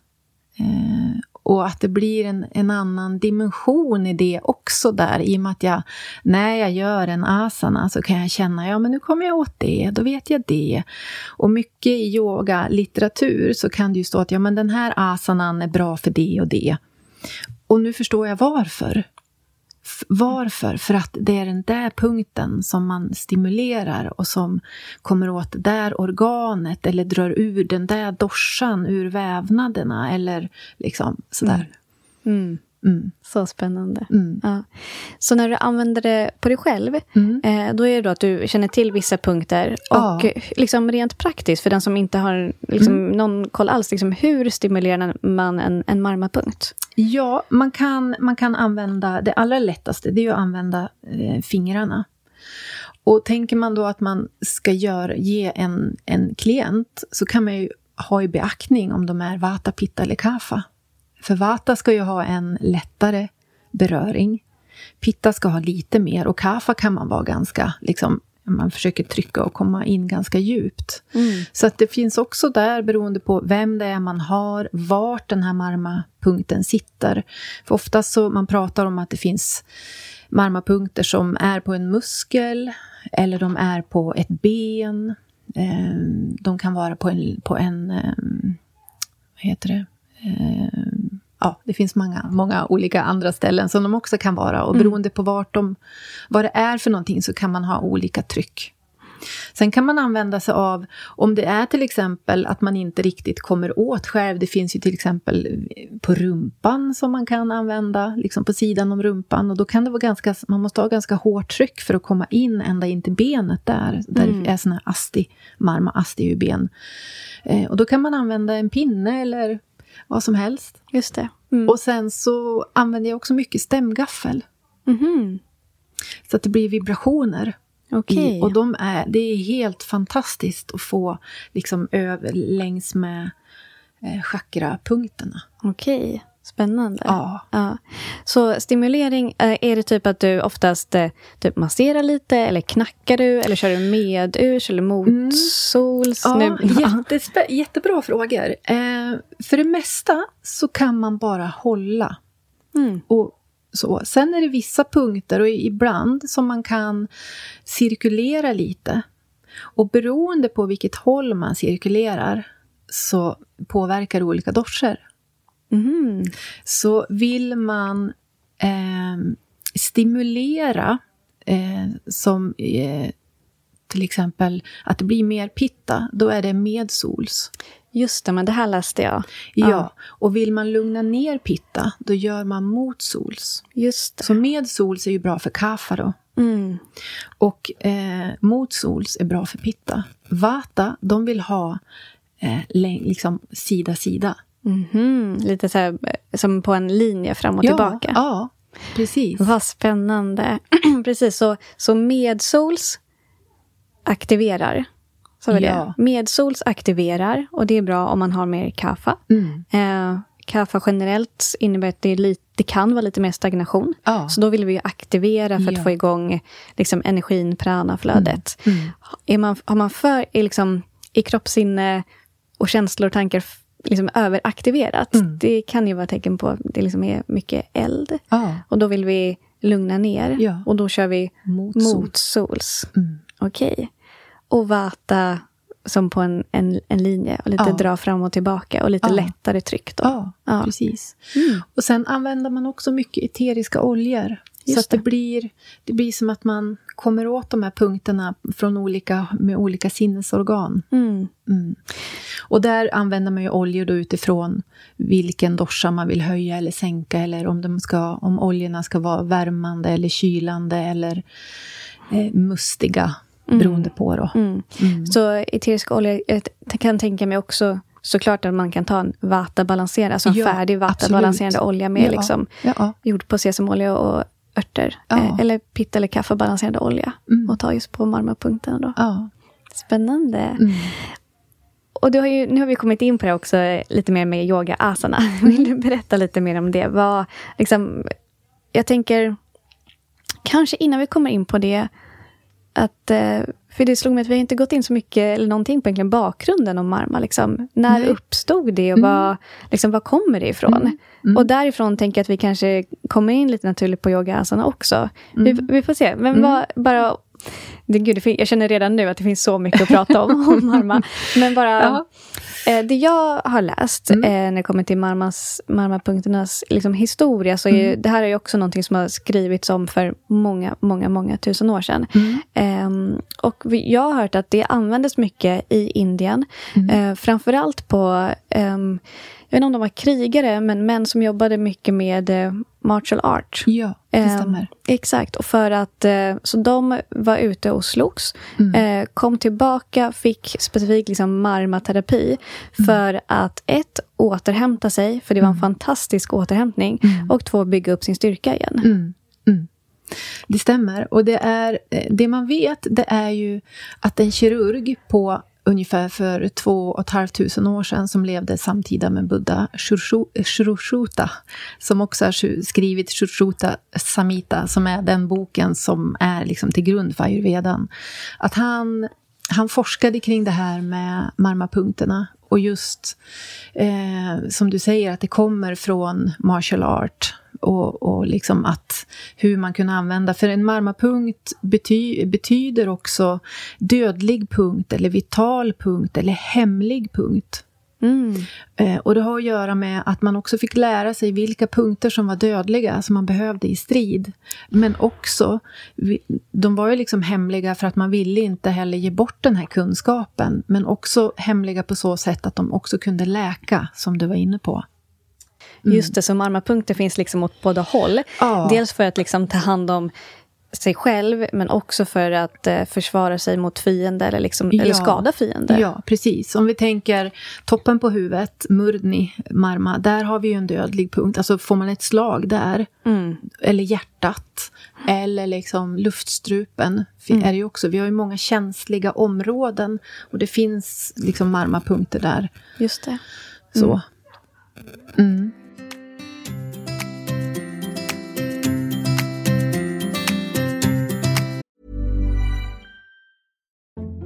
Eh, och att det blir en, en annan dimension i det också där, i och med att jag, när jag gör en asana så kan jag känna, ja men nu kommer jag åt det, då vet jag det. Och mycket i yogalitteratur så kan det ju stå att, ja men den här asanan är bra för det och det. Och nu förstår jag varför. Varför? För att det är den där punkten som man stimulerar och som kommer åt det där organet eller drar ur den där dorsan ur vävnaderna eller liksom sådär. Mm. Mm. Mm. Så spännande. Mm. Ja. Så när du använder det på dig själv, mm. eh, då är det då att du känner till vissa punkter. Ja. Och liksom rent praktiskt, för den som inte har liksom, mm. någon koll alls, liksom, hur stimulerar man en, en marmapunkt? Ja, man kan, man kan använda, det allra lättaste, det är att använda eh, fingrarna. Och tänker man då att man ska gör, ge en, en klient, så kan man ju ha i beaktning om de är vata, pitta eller kapha. För vata ska ju ha en lättare beröring. Pitta ska ha lite mer och kaffa kan man vara ganska, liksom, man försöker trycka och komma in ganska djupt. Mm. Så att det finns också där, beroende på vem det är man har, vart den här marmapunkten sitter. För oftast så man pratar om att det finns marmapunkter som är på en muskel eller de är på ett ben. Ehm, de kan vara på en, på en ehm, vad heter det? Ja, det finns många, många olika andra ställen som de också kan vara. Och mm. beroende på vart de, vad det är för någonting så kan man ha olika tryck. Sen kan man använda sig av, om det är till exempel att man inte riktigt kommer åt själv, det finns ju till exempel på rumpan som man kan använda, liksom på sidan om rumpan. Och då kan det vara ganska, man måste ha ganska hårt tryck för att komma in ända in till benet där, där mm. det är sån här asti, marma, asti ben. Eh, och då kan man använda en pinne eller vad som helst. Just det. Mm. Och sen så använder jag också mycket stämgaffel. Mm. Så att det blir vibrationer. Okay. I, och de är, det är helt fantastiskt att få liksom över längs med eh, chakrapunkterna. Okej. Okay. Spännande. Ja. ja. Så stimulering, eh, är det typ att du oftast eh, typ masserar lite eller knackar du eller kör du medurs eller motsols? Mm. Ja, jättespe- jättebra frågor. Eh, för det mesta så kan man bara hålla. Mm. Och så. Sen är det vissa punkter och ibland som man kan cirkulera lite. Och beroende på vilket håll man cirkulerar så påverkar det olika doscher. Mm. Så vill man eh, stimulera eh, som eh, till exempel att det blir mer pitta, då är det medsols. Just det, men det här läste jag. Ja, ja. och vill man lugna ner pitta, då gör man motsols. Just det. Så medsols är ju bra för kaffa då. Mm. Och eh, motsols är bra för pitta. Vata, de vill ha eh, liksom sida sida. Mm -hmm. Lite så här, som på en linje fram och ja, tillbaka. Ja, precis. Vad spännande. precis, så, så medsols aktiverar. Så var ja. det. Medsols aktiverar och det är bra om man har mer kaffa. Mm. Eh, kaffa generellt innebär att det, lite, det kan vara lite mer stagnation. Ja. Så då vill vi aktivera för att ja. få igång liksom, energin, pranaflödet. Mm. Mm. Är man, har man för, är liksom, i kroppssinne och känslor och tankar liksom överaktiverat. Mm. Det kan ju vara tecken på att det liksom är mycket eld. Ah. Och då vill vi lugna ner. Ja. Och då kör vi mot, mot sols. Mm. Okej. Okay. Och vata som på en, en, en linje. Och lite ja. dra fram och tillbaka. Och lite ja. lättare tryck då. Ja, ja. precis. Mm. Och sen använder man också mycket eteriska oljor. Så att det, det, blir, det blir som att man kommer åt de här punkterna från olika, med olika sinnesorgan. Mm. Mm. Och där använder man ju oljor då utifrån vilken dosha man vill höja eller sänka eller om, de ska, om oljorna ska vara värmande eller kylande eller eh, mustiga mm. beroende på. Då. Mm. Mm. Så eterisk olja, jag kan tänka mig också såklart att man kan ta en vata-balanserad, alltså en ja, färdig vata-balanserande olja med ja, liksom, ja. gjord på sesamolja och örter. Eh, eller pitta eller kaffebalanserad olja. Mm. Och ta just på marmorpunkterna då. Ja. Spännande. Mm. Och har ju, nu har vi kommit in på det också, lite mer med yoga asana. Vill du berätta lite mer om det? Vad, liksom, jag tänker, kanske innan vi kommer in på det, att eh, för det slog mig att vi inte gått in så mycket, eller någonting på egentligen bakgrunden om Marma. Liksom. När Nej. uppstod det och mm. vad, liksom, vad kommer det ifrån? Mm. Mm. Och därifrån tänker jag att vi kanske kommer in lite naturligt på yogaasana också. Vi, mm. vi, får se. Men mm. vad, bara... Det, gud, jag känner redan nu att det finns så mycket att prata om, om Marma. Men bara... Eh, det jag har läst mm. eh, när det kommer till Marmas, Marmapunkternas liksom, historia, så är mm. det här är också någonting som har skrivits om för många, många, många tusen år sedan. Mm. Eh, och vi, jag har hört att det användes mycket i Indien, mm. eh, framförallt på ehm, jag vet inte om de var krigare, men män som jobbade mycket med eh, martial art. Ja, det eh, stämmer. exakt. Och för att, eh, så de var ute och slogs, mm. eh, kom tillbaka, fick specifikt liksom marmaterapi mm. för att ett, återhämta sig, för det var en mm. fantastisk återhämtning, mm. och två, bygga upp sin styrka igen. Mm. Mm. Det stämmer. Och det, är, eh, det man vet, det är ju att en kirurg på ungefär för två och ett halvt tusen år sedan som levde samtida med Buddha, eh, Shurushota, som också har skrivit Shurushota Samhita, som är den boken som är liksom till grund för ayurvedan. Att han, han forskade kring det här med marmapunkterna och just eh, som du säger, att det kommer från martial art och, och liksom att hur man kunde använda, för en marmapunkt bety, betyder också dödlig punkt eller vital punkt eller hemlig punkt. Mm. Eh, och det har att göra med att man också fick lära sig vilka punkter som var dödliga, som man behövde i strid. Men också, de var ju liksom hemliga för att man ville inte heller ge bort den här kunskapen. Men också hemliga på så sätt att de också kunde läka, som du var inne på. Mm. Just det, så marmapunkter finns liksom åt båda håll. Ja. Dels för att liksom ta hand om sig själv, men också för att eh, försvara sig mot fiender eller, liksom, ja. eller skada fiender. Ja, precis. Om vi tänker toppen på huvudet, murdni, marma, där har vi ju en dödlig punkt. Alltså får man ett slag där, mm. eller hjärtat, eller liksom luftstrupen, mm. är det också. Vi har ju många känsliga områden och det finns liksom marmapunkter där. Just det. Så. Mm.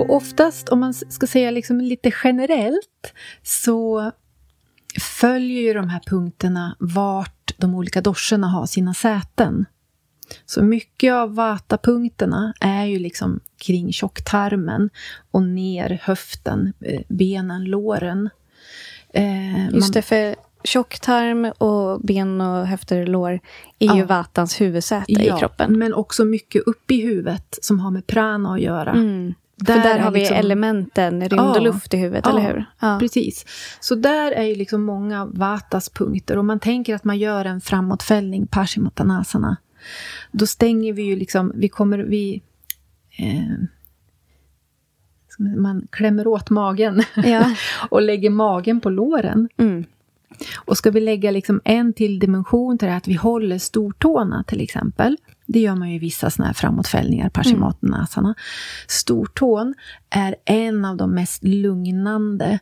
Och oftast, om man ska säga liksom lite generellt, så följer ju de här punkterna vart de olika doscherna har sina säten. Så mycket av vata-punkterna är ju liksom kring tjocktarmen och ner höften, eh, benen, låren. Eh, Just det, för tjocktarm och ben och höfter och lår är ja. ju vatans huvudsäte ja, i kroppen. men också mycket upp i huvudet som har med prana att göra. Mm. För där är har vi liksom- elementen rymd Ja. och luft i huvudet, Ja, eller hur? Ja. Precis. Så där är ju liksom många Vatas punkter. Om man tänker att man gör en framåtfällning, Paschimottanasana, då stänger vi ju liksom, vi kommer, vi... Eh, man- man klämmer åt magen Ja. och lägger magen på låren. Mm. Och ska vi lägga liksom en till dimension till det här, att vi håller stortårna till exempel. Det gör man ju i vissa såna här framåtfällningar, Paschimottanasana. Stortån är en av de mest lugnande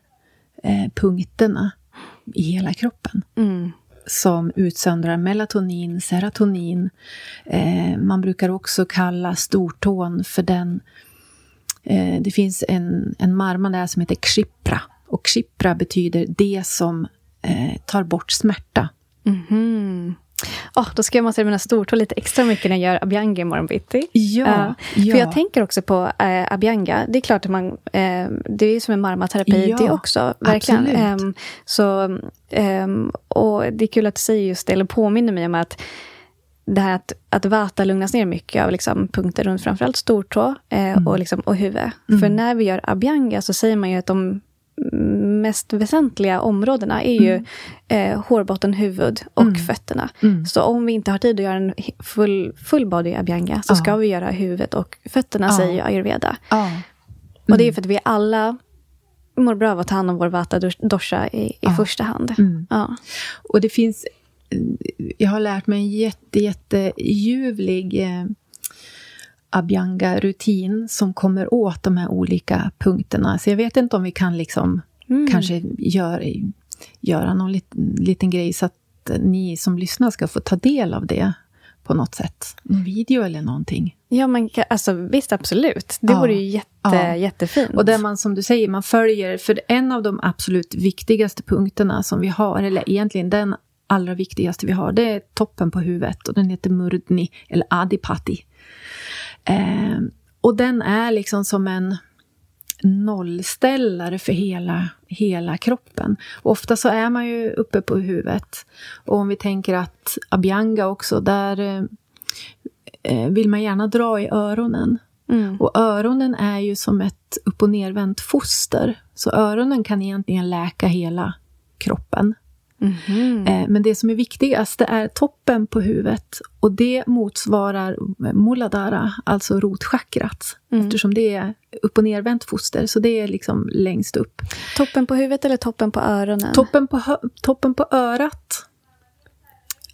eh, punkterna i hela kroppen. Mm. Som utsöndrar melatonin, serotonin. Eh, man brukar också kalla stortån för den... Eh, det finns en, en marma där som heter kshipra. Och kshipra betyder det som eh, tar bort smärta. Mhm. Åh, då ska jag måste mina stortå lite extra mycket när jag gör abhyanga imorgon bitti. Ja, Ja, ja. För jag tänker också på eh, abhyanga. Det är klart att man... Eh, det är som en marmaterapi Ja, det också. Verkligen. Ehm, så, ehm, och det är kul att du säger just det, eller påminner mig om att det här att, att vata lugnas ner mycket av liksom punkter runt framförallt stortå eh, Mm. och, liksom, och huvud. För när vi gör abhyanga så säger man ju att de mest väsentliga områdena är ju eh, hårbotten, huvud och fötterna. Mm. Så om vi inte har tid att göra en full, full body abhyanga så Ja. ska vi göra huvudet och fötterna, Ja. säger ayurveda. Ja. Och det är för att vi alla mår bra av att ta hand om vår vata dos- dosha i, i första hand. Mm. Och det finns... Jag har lärt mig en jätte, jätteljuvlig eh, abhyanga-rutin som kommer åt de här olika punkterna. Så jag vet inte om vi kan liksom kanske gör, göra någon liten, liten grej så att ni som lyssnar ska få ta del av det på något sätt. En video eller någonting. Ja, men alltså, visst absolut. Det Ja. vore ju jätte, Ja. jättefint. Och där man, som du säger, man följer, för en av de absolut viktigaste punkterna som vi har, eller egentligen den allra viktigaste vi har, det är toppen på huvudet och den heter Murdni, eller Adipati. Eh, och den är liksom som en nollställare för hela, hela kroppen. Och ofta så är man ju uppe på huvudet. Och om vi tänker att Abhyanga också, där eh, eh, vill man gärna dra i öronen. Mm. Och öronen är ju som ett upp och nervänt foster. Så öronen kan egentligen läka hela kroppen. Mhm. Eh, Men det som är viktigast det är toppen på huvudet. Och det motsvarar Muladhara, alltså rotchakrat. Eftersom det är upp och nervänt foster. Så det är liksom längst upp. Toppen på huvudet eller toppen på öronen? Toppen på, hö- toppen på örat.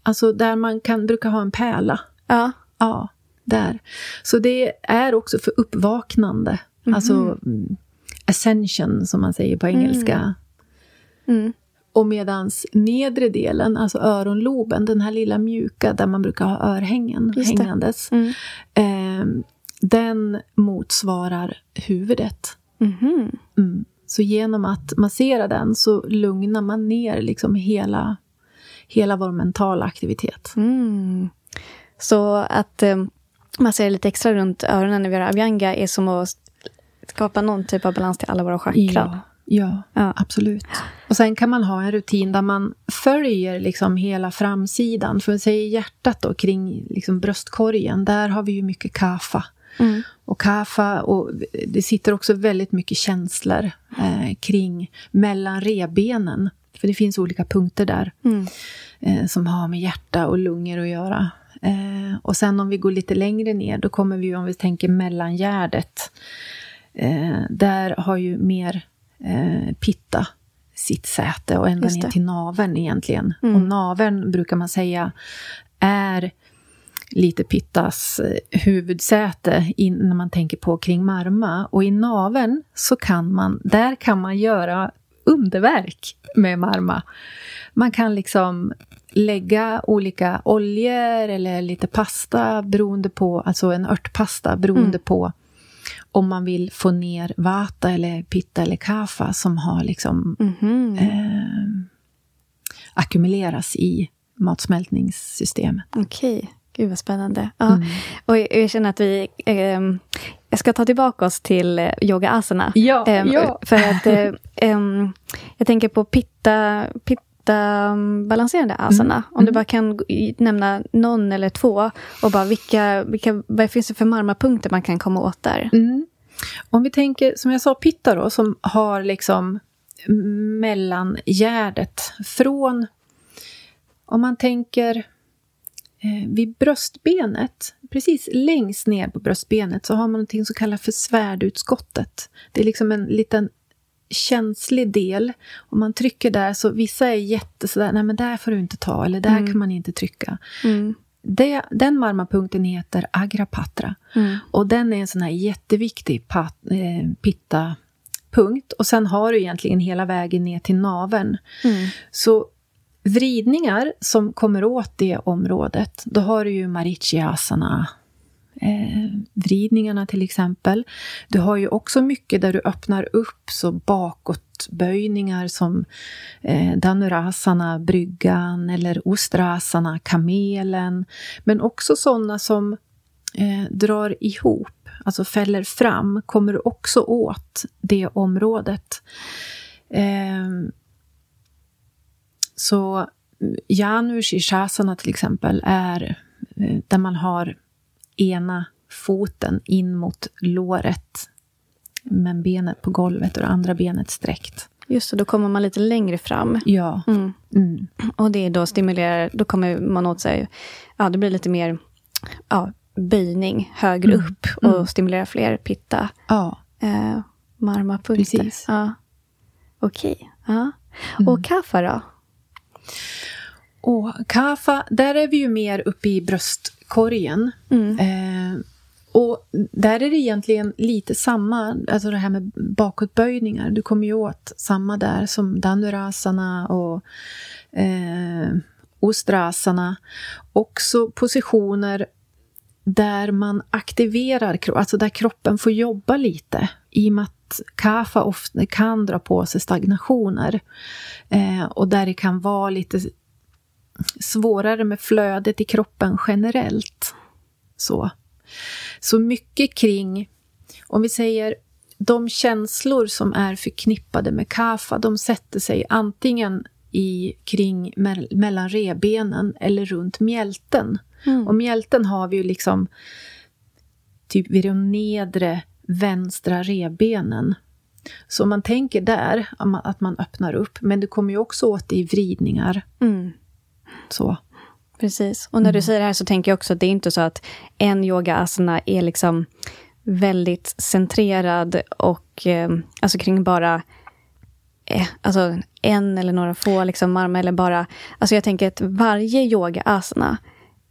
Alltså där man kan, brukar ha en pärla. Ja. Ja, där. Så det är också för uppvaknande. Alltså mm, ascension, som man säger på engelska. Mm. Och medans nedre delen, alltså öronloben, den här lilla mjuka där man brukar ha örhängen Just hängandes. Mm. Eh, den motsvarar huvudet. Mhm. Mm. Så genom att massera den så lugnar man ner liksom hela, hela vår mentala aktivitet. Mm. Så att eh, man ser lite extra runt öronen när vi gör abhyanga är som att skapa någon typ av balans till alla våra chakran. Ja, ja, Ja. absolut. Och sen kan man ha en rutin där man följer liksom hela framsidan. För säga hjärtat då, kring liksom bröstkorgen, där har vi ju mycket kafa. Mm. Och kafa, och det sitter också väldigt mycket känslor eh, kring mellan revbenen. För det finns olika punkter där Mm. eh, som har med hjärta och lungor att göra. Eh, och sen om vi går lite längre ner, då kommer vi, om vi tänker mellangärdet. Eh, där har ju mer eh, pitta sitt säte och ända ner till naveln egentligen. Mm. Och naveln brukar man säga är lite pittas eh, huvudsäte in, när man tänker på kring marma. Och i naveln så kan man, där kan man göra underverk med marma. Man kan liksom lägga olika oljor eller lite pasta beroende på, alltså en örtpasta beroende på om man vill få ner vata eller pitta eller kafa som har liksom Mhm. eh, ackumuleras i matsmältningssystemet. Okej, gud vad spännande. Ja. Mm. Och jag känner att vi... ehm, jag ska ta tillbaka oss till eh, yoga asana. Ja, Ehm, ja. För att eh, ehm, jag tänker på pitta, pitta mm, balanserande asana. Mm, Om du bara kan nämna någon eller två och bara vilka, vilka, vad finns det för marmapunkter man kan komma åt där? Mm. Om vi tänker, som jag sa, pitta då, som har liksom mellangärdet från... Om man tänker eh, vid bröstbenet, precis längst ner på bröstbenet, så har man någonting som kallas för svärdutskottet. Det är liksom en liten känslig del. Om man trycker där så vissa är jätte sådär, nej men där får du inte ta, eller där mm. kan man inte trycka. Mm. Det, den marmapunkten heter agrapatra. Mm. Och den är en sån här jätteviktig pat, eh, pitta-punkt. Och sen har du egentligen hela vägen ner till naveln. Mm. Så vridningar som kommer åt det området, då har du ju marichiasana, eh, vridningarna till exempel. Du har ju också mycket där du öppnar upp, så bakåtböjningar som eh, danurasana, bryggan eller Ostrasana, kamelen. Men också sådana som eh, drar ihop, alltså fäller fram, kommer du också åt det området. Eh, så Janus i Shasana till exempel är eh, där man har ena foten in mot låret men benet på golvet och det andra benet sträckt. Just det, då kommer man lite längre fram. Ja. Mm. Mm. Och det då stimulerar, då kommer man åt sig, ja det blir lite mer ja, böjning högre mm. upp och mm. stimulerar fler pitta. Ja. Eh, marmapunkter. Precis. Ja. Okej. Ja. Mm. Och kaffa då? Och kaffa, där är vi ju mer uppe i bröstkorgen. Mm. Eh, och där är det egentligen lite samma, alltså det här med bakåtböjningar. Du kommer ju åt samma där som Dhanurasana och eh, Ostrasana. Också positioner där man aktiverar, alltså där kroppen får jobba lite. I och med att kafa ofta kan dra på sig stagnationer. Eh, och där det kan vara lite svårare med flödet i kroppen generellt. Så. Så mycket kring, om vi säger de känslor som är förknippade med kafa, de sätter sig antingen i, kring me mellan rebenen eller runt mjälten. Mm. Och mjälten har vi ju liksom typ vid de nedre vänstra rebenen. Så om man tänker där, att man öppnar upp, men det kommer ju också åt i vridningar. Mm. Så. Precis. Och när mm. du säger det här så tänker jag också att det är inte så att en yoga asana är liksom väldigt centrerad och eh, alltså kring bara eh, alltså en eller några få liksom marma eller bara... Alltså jag tänker att varje yoga asana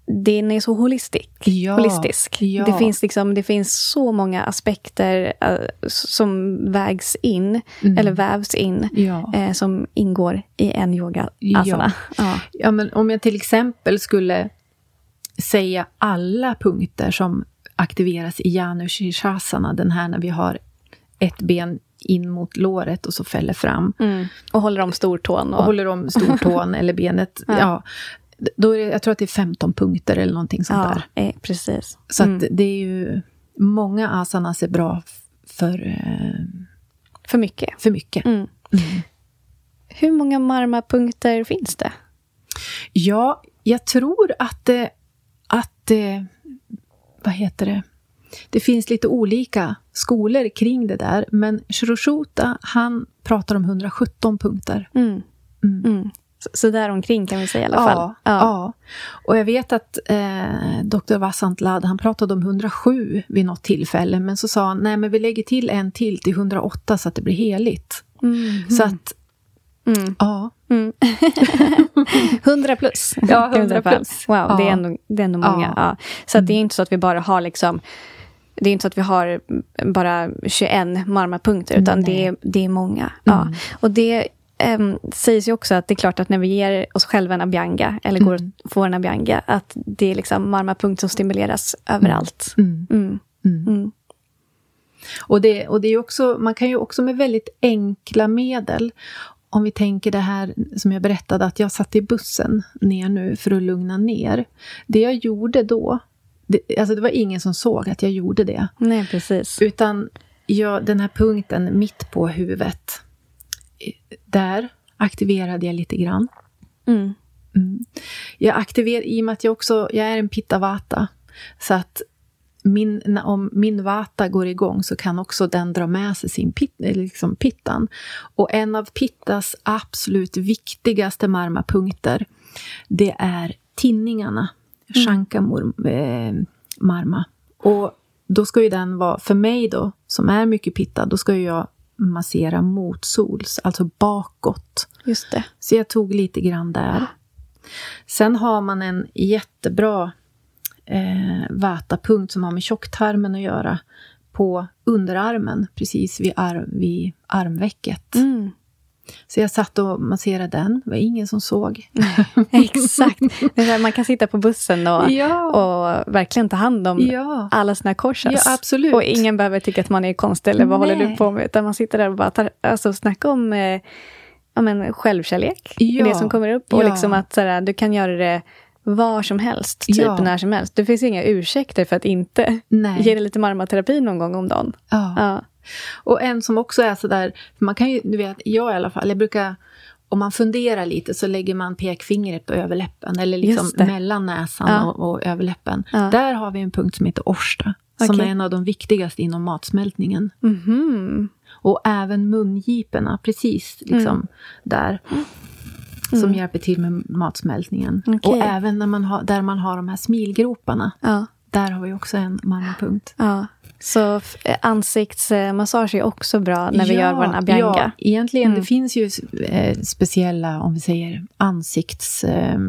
den är så holistisk. Ja, holistisk. Ja. Det, finns liksom, det finns så många aspekter uh, som vägs in, mm. eller vävs in, ja. uh, som ingår i en yoga asana. Ja. ja. men om jag till exempel skulle säga alla punkter som aktiveras i Janushirshasana, den här när vi har ett ben in mot låret och så fäller fram. Mm. Och håller om stortån. Och, och håller om stortån eller benet. ja då är det, jag tror att det är 15 punkter eller någonting sånt ja, där. Eh, precis. Så mm. det är ju... Många asanas är bra för... Eh, för mycket. För mycket. Mm. Mm. Hur många marmapunkter finns det? Ja, jag tror att det... Att det vad heter det? Det finns lite olika skolor kring det där, men Shiroshuta, han pratar om 117 punkter. Mm. Mm. Mm. Så där omkring kan vi säga i alla fall. Ja, ja. ja. Och jag vet att eh, Dr. Vassant Ladd, han pratade om 107 vid något tillfälle, men så sa han, nej men vi lägger till en till till 108 så att det blir heligt. Mm. Så att, mm. ja. Mm. 100 plus. Ja, 100 plus. Wow, ja. det, är ändå, det är ändå många. Så det är inte så att vi bara har liksom det är inte så att vi har bara 21 marmapunkter, utan det är, det är många. Ja. Mm. Och det um, sägs ju också att det är klart att när vi ger oss själva en abhyanga, eller går mm. och får en abhyanga, att det är liksom marmapunkt som stimuleras överallt. Mm. Mm. mm. mm. Och, det, och det är också, man kan ju också med väldigt enkla medel, om vi tänker det här som jag berättade, att jag satt i bussen ner nu för att lugna ner. Det jag gjorde då, det, alltså det var ingen som såg att jag gjorde det. Nej, precis. Utan jag, den här punkten mitt på huvudet, där aktiverade jag lite grann. Mm. Mm. Jag aktiverar, i och med att jag också jag är en pittavata, så att min, om min vata går igång så kan också den dra med sig sin pit, liksom pittan. Och en av pittas absolut viktigaste marmapunkter, det är tinningarna. Mm. Shankamur eh, marma. Och då ska ju den vara, för mig då, som är mycket pitta, då ska ju jag massera motsols, alltså bakåt. Just det. Så jag tog lite grann där. Sen har man en jättebra eh, vatapunkt som har med tjocktarmen att göra på underarmen, precis vid, ar vid armvecket. Mm. Så jag satt och masserade den. Det var ingen som såg. Exakt. Man kan sitta på bussen och, ja. och verkligen ta hand om ja. alla sina korsas. Ja, absolut. Och ingen behöver tycka att man är konstig eller vad Nej. håller du på med? Utan man sitter där och bara tar, alltså, snackar om eh, ja, men, självkärlek. Ja. Det som kommer upp. Och liksom att såhär, du kan göra det var som helst, typ när som helst. Det finns inga ursäkter för att inte Nej. ge dig lite marmaterapi någon gång om dagen. Ja. Och en som också är sådär, man kan ju, du vet, jag i alla fall, jag brukar om man funderar lite så lägger man pekfingret på överläppen, eller liksom mellan näsan ja. och, och, överläppen. Ja. Där har vi en punkt som heter Orsta, okay. som är en av de viktigaste inom matsmältningen. Mm -hmm. Och även mungiporna, precis liksom mm. där. Som mm. hjälper till med matsmältningen. Okay. Och även när man har, där man har de här smilgroparna. Ja. Där har vi också en mannapunkt. Ja. Så ansiktsmassage är också bra när vi ja, gör vår abhyanga? Ja, egentligen. Mm. Det finns ju eh, speciella, om vi säger ansikts... Eh,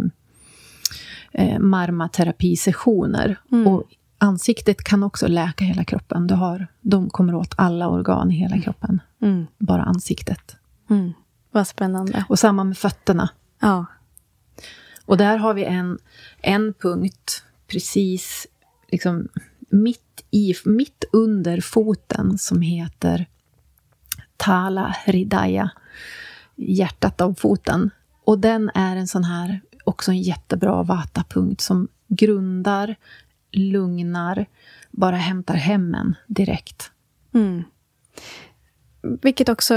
eh, marmaterapisessioner. Mm. Och ansiktet kan också läka hela kroppen. Du har, de kommer åt alla organ i hela kroppen. Mm. Bara ansiktet. Mm. Vad spännande. Och samma med fötterna. Ja. Och där har vi en, en punkt precis liksom mitt, i, mitt under foten som heter Tala Hridaya, hjärtat av foten. Och den är en sån här, också en jättebra vata-punkt som grundar, lugnar, bara hämtar hem en direkt. Mm. Vilket också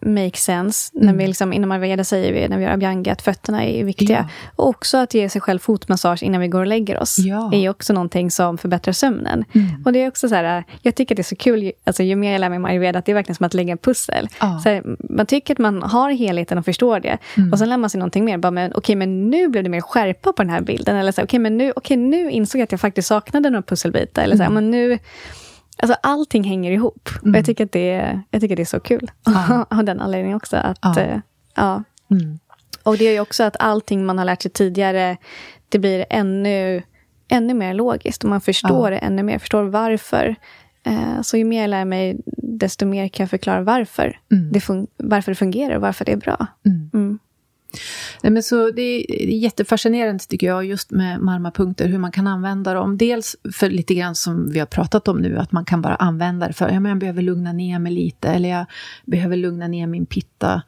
makes sense. Mm. När vi liksom, inom Ayurveda säger vi när vi gör abhyanga att fötterna är viktiga. Ja. Och också att ge sig själv fotmassage innan vi går och lägger oss. Ja. är också någonting som förbättrar sömnen. Mm. Och det är också så här, jag tycker att det är så kul, alltså, ju mer jag lär mig om ayurveda, att det är verkligen som att lägga en pussel. Ja. Så här, man tycker att man har helheten och förstår det. Mm. Och sen lär man sig någonting mer. Bara, men, okay, men nu blev det mer skärpa på den här bilden. Eller så här, okay, men nu, okay, nu insåg jag att jag faktiskt saknade några pusselbitar. Eller så här, mm. men nu Alltså allting hänger ihop. Mm. Och jag tycker, att det är, jag tycker det är så kul. Ja. Av den anledningen också. Att, ja. Äh, ja. Mm. Och det ju också att allting man har lärt sig tidigare, det blir ännu, ännu mer logiskt. Och man förstår ja. det ännu mer, förstår varför. Eh, så ju mer jag lär mig, desto mer kan jag förklara varför, mm. det, varför det fungerar och varför det är bra. Mm. Nej, men så det är jättefascinerande tycker jag, just med marmapunkter, hur man kan använda dem. Dels för lite grann som vi har pratat om nu, att man kan bara använda det för, ja men jag behöver lugna ner mig lite, eller jag behöver lugna ner min pitta.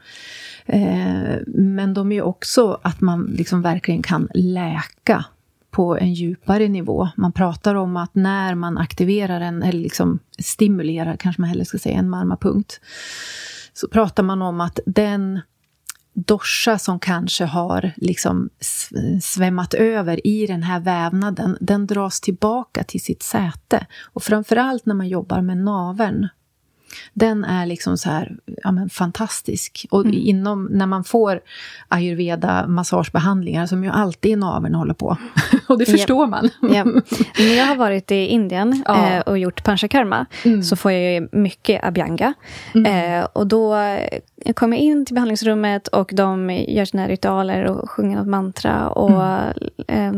Eh, men de är ju också att man liksom verkligen kan läka på en djupare nivå. Man pratar om att när man aktiverar en, eller liksom stimulerar, kanske man hellre ska säga, en marmapunkt, så pratar man om att den dosha som kanske har liksom svämmat över i den här vävnaden, den dras tillbaka till sitt säte. Och framförallt när man jobbar med naveln den är liksom så här, ja, men fantastisk. Och mm. inom, när man får ayurveda massagebehandlingar, som ju alltid är naveln håller på. och det förstår yep. man. yep. När jag har varit i Indien ja. eh, och gjort panchakarma, mm. så får jag ju mycket abhyanga. Mm. Eh, och då kommer in till behandlingsrummet och de gör sina ritualer och sjunger något mantra. Och eh,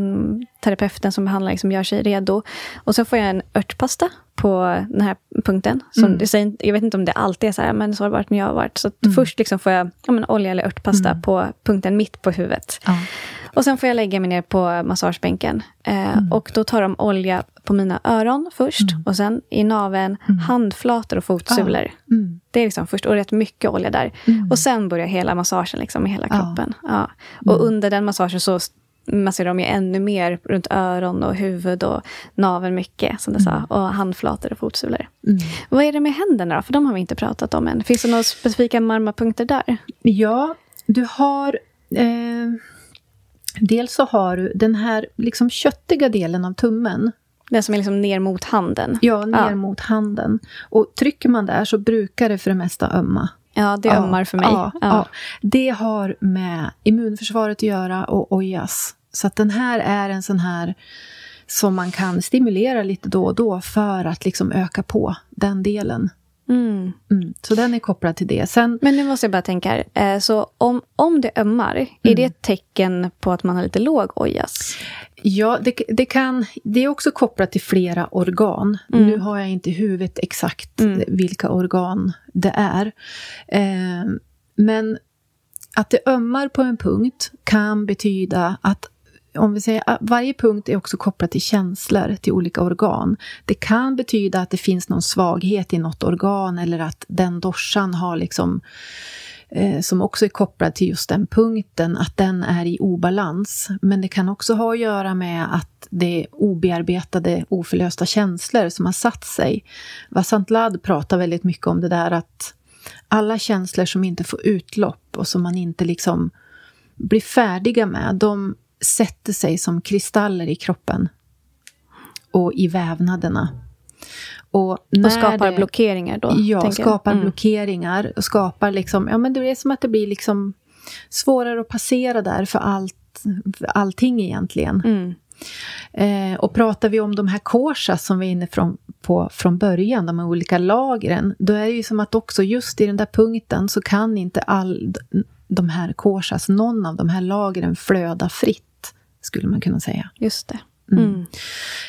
terapeuten som behandlar liksom gör sig redo. Och så får jag en örtpasta på den här punkten. Som mm. säger, jag vet inte om det alltid är så här, men så har det varit när jag har varit. Så mm. först liksom får jag ja, men, olja eller örtpasta mm. på punkten mitt på huvudet. Ja. Och sen får jag lägga mig ner på massagebänken. Eh, mm. och då tar de olja på mina öron först. Mm. Och sen i naveln, mm. handflator och fotsulor. Ja. Det är liksom först, och rätt mycket olja där. Och sen börjar hela massagen liksom, i hela kroppen. Och under den massagen så masserar de ju ännu mer runt öron och huvud och naveln mycket, som du mm. sa. Och handflator och fotsulor. Mm. Vad är det med händerna då? För de har vi inte pratat om än. Finns det några specifika marmapunkter där? Ja, du har... Eh, dels så har du den här liksom köttiga delen av tummen. Den som är liksom ner mot handen. Ja, ner mot handen. Och trycker man där så brukar det för det mesta ömma. Ja, det ömmar för mig. Ja, ja. Det har med immunförsvaret att göra och ojas. Så att den här är en sån här som man kan stimulera lite då och då för att liksom öka på den delen. Mm. Mm. Så den är kopplad till det. Sen, Men nu måste jag bara tänka här. Eh, Så om, om det ömmar, är Mm. det ett tecken på att man har lite låg ojas? Ja, det, det, kan, det är också kopplat till flera organ. Mm. Nu har jag inte i huvudet exakt Mm. vilka organ det är. Eh, men att det ömmar på en punkt kan betyda att om vi säger att varje punkt är också kopplad till känslor, till olika organ. Det kan betyda att det finns någon svaghet i något organ eller att den dorsan har liksom eh, som också är kopplad till just den punkten, att den är i obalans. Men det kan också ha att göra med att det är obearbetade, oförlösta känslor som har satt sig. Vasant Lad pratar väldigt mycket om det där att alla känslor som inte får utlopp och som man inte liksom blir färdiga med, de sätter sig som kristaller i kroppen och i vävnaderna. Och, Och skapar det- blockeringar då? Ja, skapar Mm. blockeringar och skapar liksom, ja men det är som att det blir liksom svårare att passera där för allt, för allting egentligen. Mm. Eh, och pratar vi om de här korsas som vi är inne från, på från början, de här olika lagren, då är det ju som att också just i den där punkten så kan inte all de här korsas, någon av de här lagren flöda fritt, skulle man kunna säga. Just det. Mm.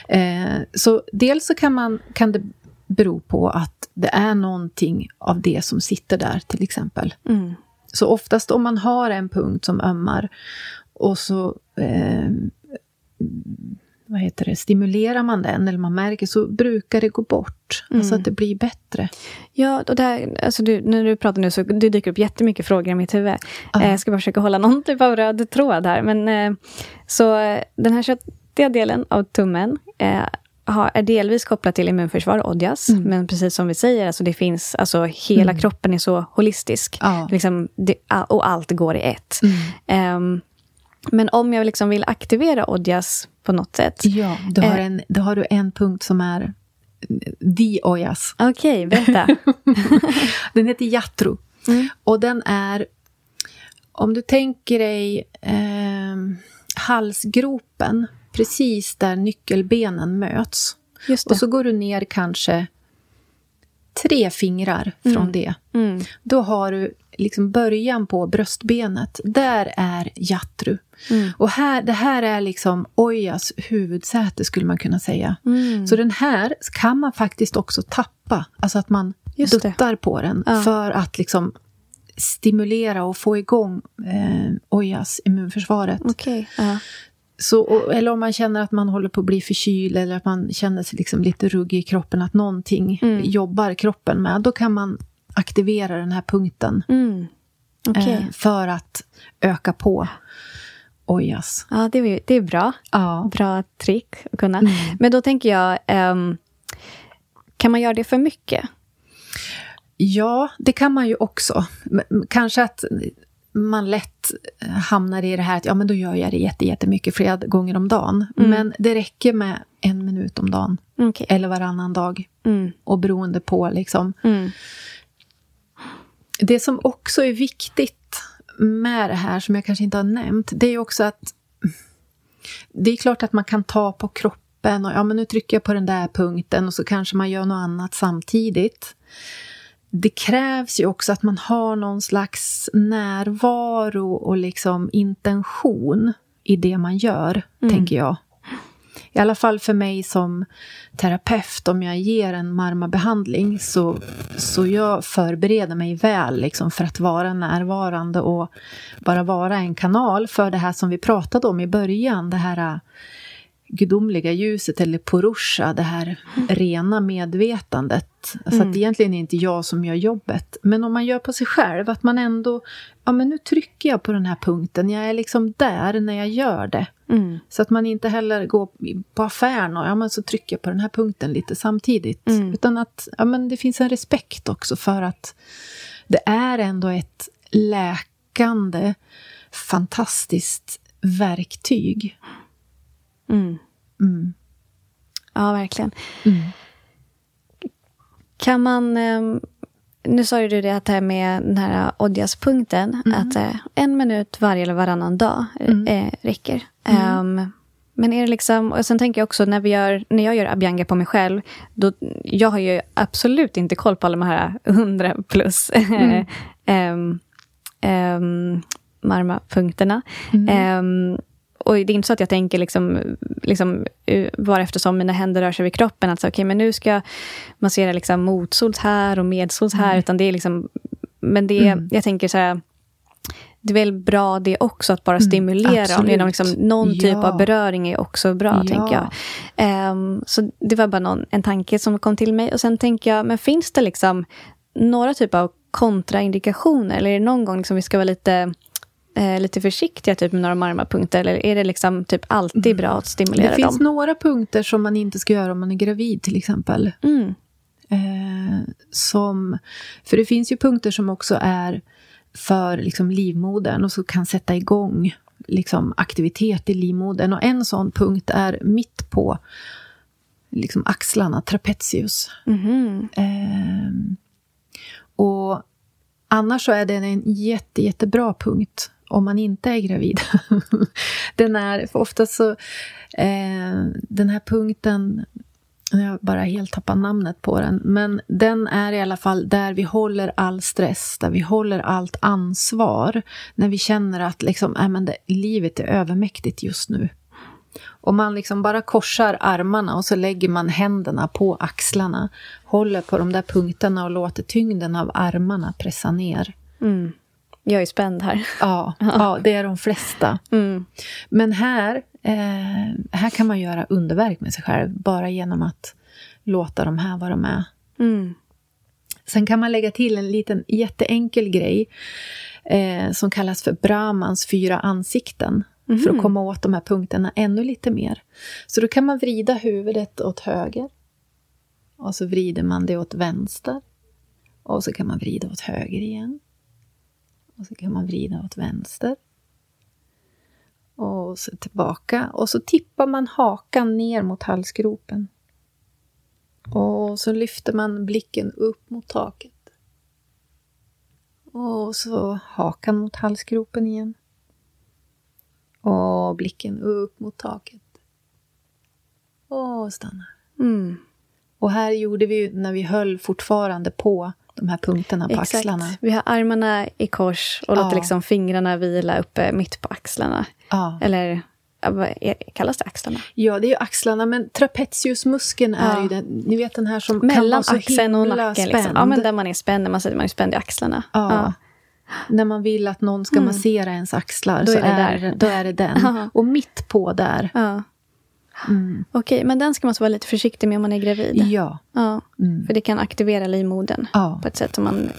Mm. Eh, så dels så kan, man, kan det bero på att det är någonting av det som sitter där, till exempel. Mm. Så oftast om man har en punkt som ömmar och så eh, vad heter det, stimulerar man den eller man märker så brukar det gå bort. Alltså Mm. att det blir bättre. Ja, och där, alltså du, när du pratar nu så det dyker upp jättemycket frågor i mitt huvud. Ja. Eh, jag ska bara försöka hålla någon typ av röd tråd här. Men, eh, så eh, den här köttiga delen av tummen eh, har, är delvis kopplad till immunförsvar, odjas. Mm. Men precis som vi säger, alltså det finns, alltså hela Mm. kroppen är så holistisk. Ja. Liksom, det, och allt går i ett. Mm. Men om jag liksom vill aktivera odjas på något sätt. Ja, då har, Eh. en, då har du en punkt som är the ojas. Okej, berätta. Den heter Jatru. Mm. Och den är, om du tänker dig eh, halsgropen, precis där nyckelbenen möts. Och så går du ner kanske tre fingrar från Mm. det. Mm. Då har du liksom början på bröstbenet. Där är Jatru. Mm. Och här, det här är liksom Ojas huvudsäte skulle man kunna säga. Mm. Så den här kan man faktiskt också tappa. Alltså att man Just det. duttar på den Ja. för att liksom stimulera och få igång eh, Ojas immunförsvaret. Okej. ja. Så, eller om man känner att man håller på att bli förkyld eller att man känner sig liksom lite ruggig i kroppen, att någonting Mm. jobbar kroppen med, då kan man aktivera den här punkten Mm. Eh, för att öka på Ojas. Ja, det är, det är bra. Ja. Bra trick att kunna. Mm. Men då tänker jag, ehm, kan man göra det för mycket? Ja, det kan man ju också. Kanske att man lätt eh, hamnar i det här att ja, men då gör jag det jätte- jättemycket flera gånger om dagen. Mm. Men det räcker med en minut om dagen Okej. eller varannan dag. Mm. Och beroende på liksom. Mm. Det som också är viktigt med det här, som jag kanske inte har nämnt, det är också att det är klart att man kan ta på kroppen och ja, men nu trycker jag på den där punkten och så kanske man gör något annat samtidigt. Det krävs ju också att man har någon slags närvaro och liksom intention i det man gör, tänker jag. I alla fall för mig som terapeut, om jag ger en marmabehandling så, så jag förbereder mig väl liksom för att vara närvarande och bara vara en kanal för det här som vi pratade om i början, det här gudomliga ljuset eller purusha, det här rena medvetandet. Så att egentligen är det inte jag som gör jobbet. Men om man gör på sig själv, att man ändå, ja men nu trycker jag på den här punkten, jag är liksom där när jag gör det. Mm. Så att man inte heller går på affären och ja, men så trycker jag på den här punkten lite samtidigt. Mm. Utan att ja, men det finns en respekt också för att det är ändå ett läkande, fantastiskt verktyg. Mm. Mm. Ja, verkligen. Kan man... ehm, nu sa ju du det att det här med den här Odjas-punkten, att eh, en minut varje eller varannan dag eh, räcker. Ehm, men är det liksom, och sen tänker jag också när, vi gör, när jag gör Abhyanga på mig själv, då, jag har ju absolut inte koll på alla de här 100 plus um, um, marma-punkterna. Ehm, och det är inte så att jag tänker liksom, liksom, uh, var eftersom mina händer rör sig vid kroppen, att så, okay, men nu ska jag massera liksom motsols här och medsols här, utan det är liksom, men det, jag tänker så här, det är väl bra det också, att bara stimulera. absolut. Genom liksom, någon typ Ja. av beröring är också bra, Ja. tänker jag. Ehm, så det var bara någon, en tanke som kom till mig. Och sen tänker jag, men finns det liksom några typer av kontraindikationer? Eller är det någon gång liksom vi ska vara lite, eh, lite försiktiga typ med några marmapunkter? Eller är det liksom typ alltid bra att stimulera Det finns dem? några punkter som man inte ska göra om man är gravid till exempel. Mm. Eh, som, för det finns ju punkter som också är för liksom, livmodern och så kan sätta igång liksom, aktivitet i livmodern. Och en sån punkt är mitt på liksom, axlarna, trapezius. Mhm. Eh, och annars så är den en jätte, jättebra punkt om man inte är gravid. den är, för oftast så, eh, den här punkten, jag har bara helt tappat namnet på den, men den är i alla fall där vi håller all stress, där vi håller allt ansvar, när vi känner att liksom, äh, men det, livet är övermäktigt just nu. Om man liksom bara korsar armarna och så lägger man händerna på axlarna. Håller på de där punkterna och låter tyngden av armarna pressa ner. Mm. Jag är spänd här. Ja, ja det är de flesta. Mm. Men här, eh, här kan man göra underverk med sig själv bara genom att låta de här vara med. Mm. Sen kan man lägga till en liten jätteenkel grej eh, som kallas för Brahmans fyra ansikten. För att komma åt de här punkterna ännu lite mer. Så då kan man vrida huvudet åt höger. Och så vrider man det åt vänster. Och så kan man vrida åt höger igen. Och så kan man vrida åt vänster. Och så tillbaka. Och så tippar man hakan ner mot halsgropen. Och så lyfter man blicken upp mot taket. Och så hakan mot halsgropen igen. Och blicken upp mot taket. Och stannar. Mm. Och här gjorde vi när vi höll fortfarande på de här punkterna på Exakt. axlarna. Vi har armarna i kors och Ja. låter liksom fingrarna vila uppe mitt på axlarna. Ja. Eller ja, kallas det axlarna? ja, det är ju axlarna, men trapeziusmuskeln är Ja. ju den, ni vet den här som kan Mellan vara så axeln och nacken. Liksom. Ja, men där man är spänd, när man man är spänd i axlarna. Ja. När man vill att någon ska massera ens axlar Mm. Då så är det är, då är det den. Ja. Och mitt på där, Ja. Mm. Okej, men den ska man vara lite försiktig med om man är gravid. ja. Ja, Mm. för det kan aktivera livmodern Ja. på ett sätt som man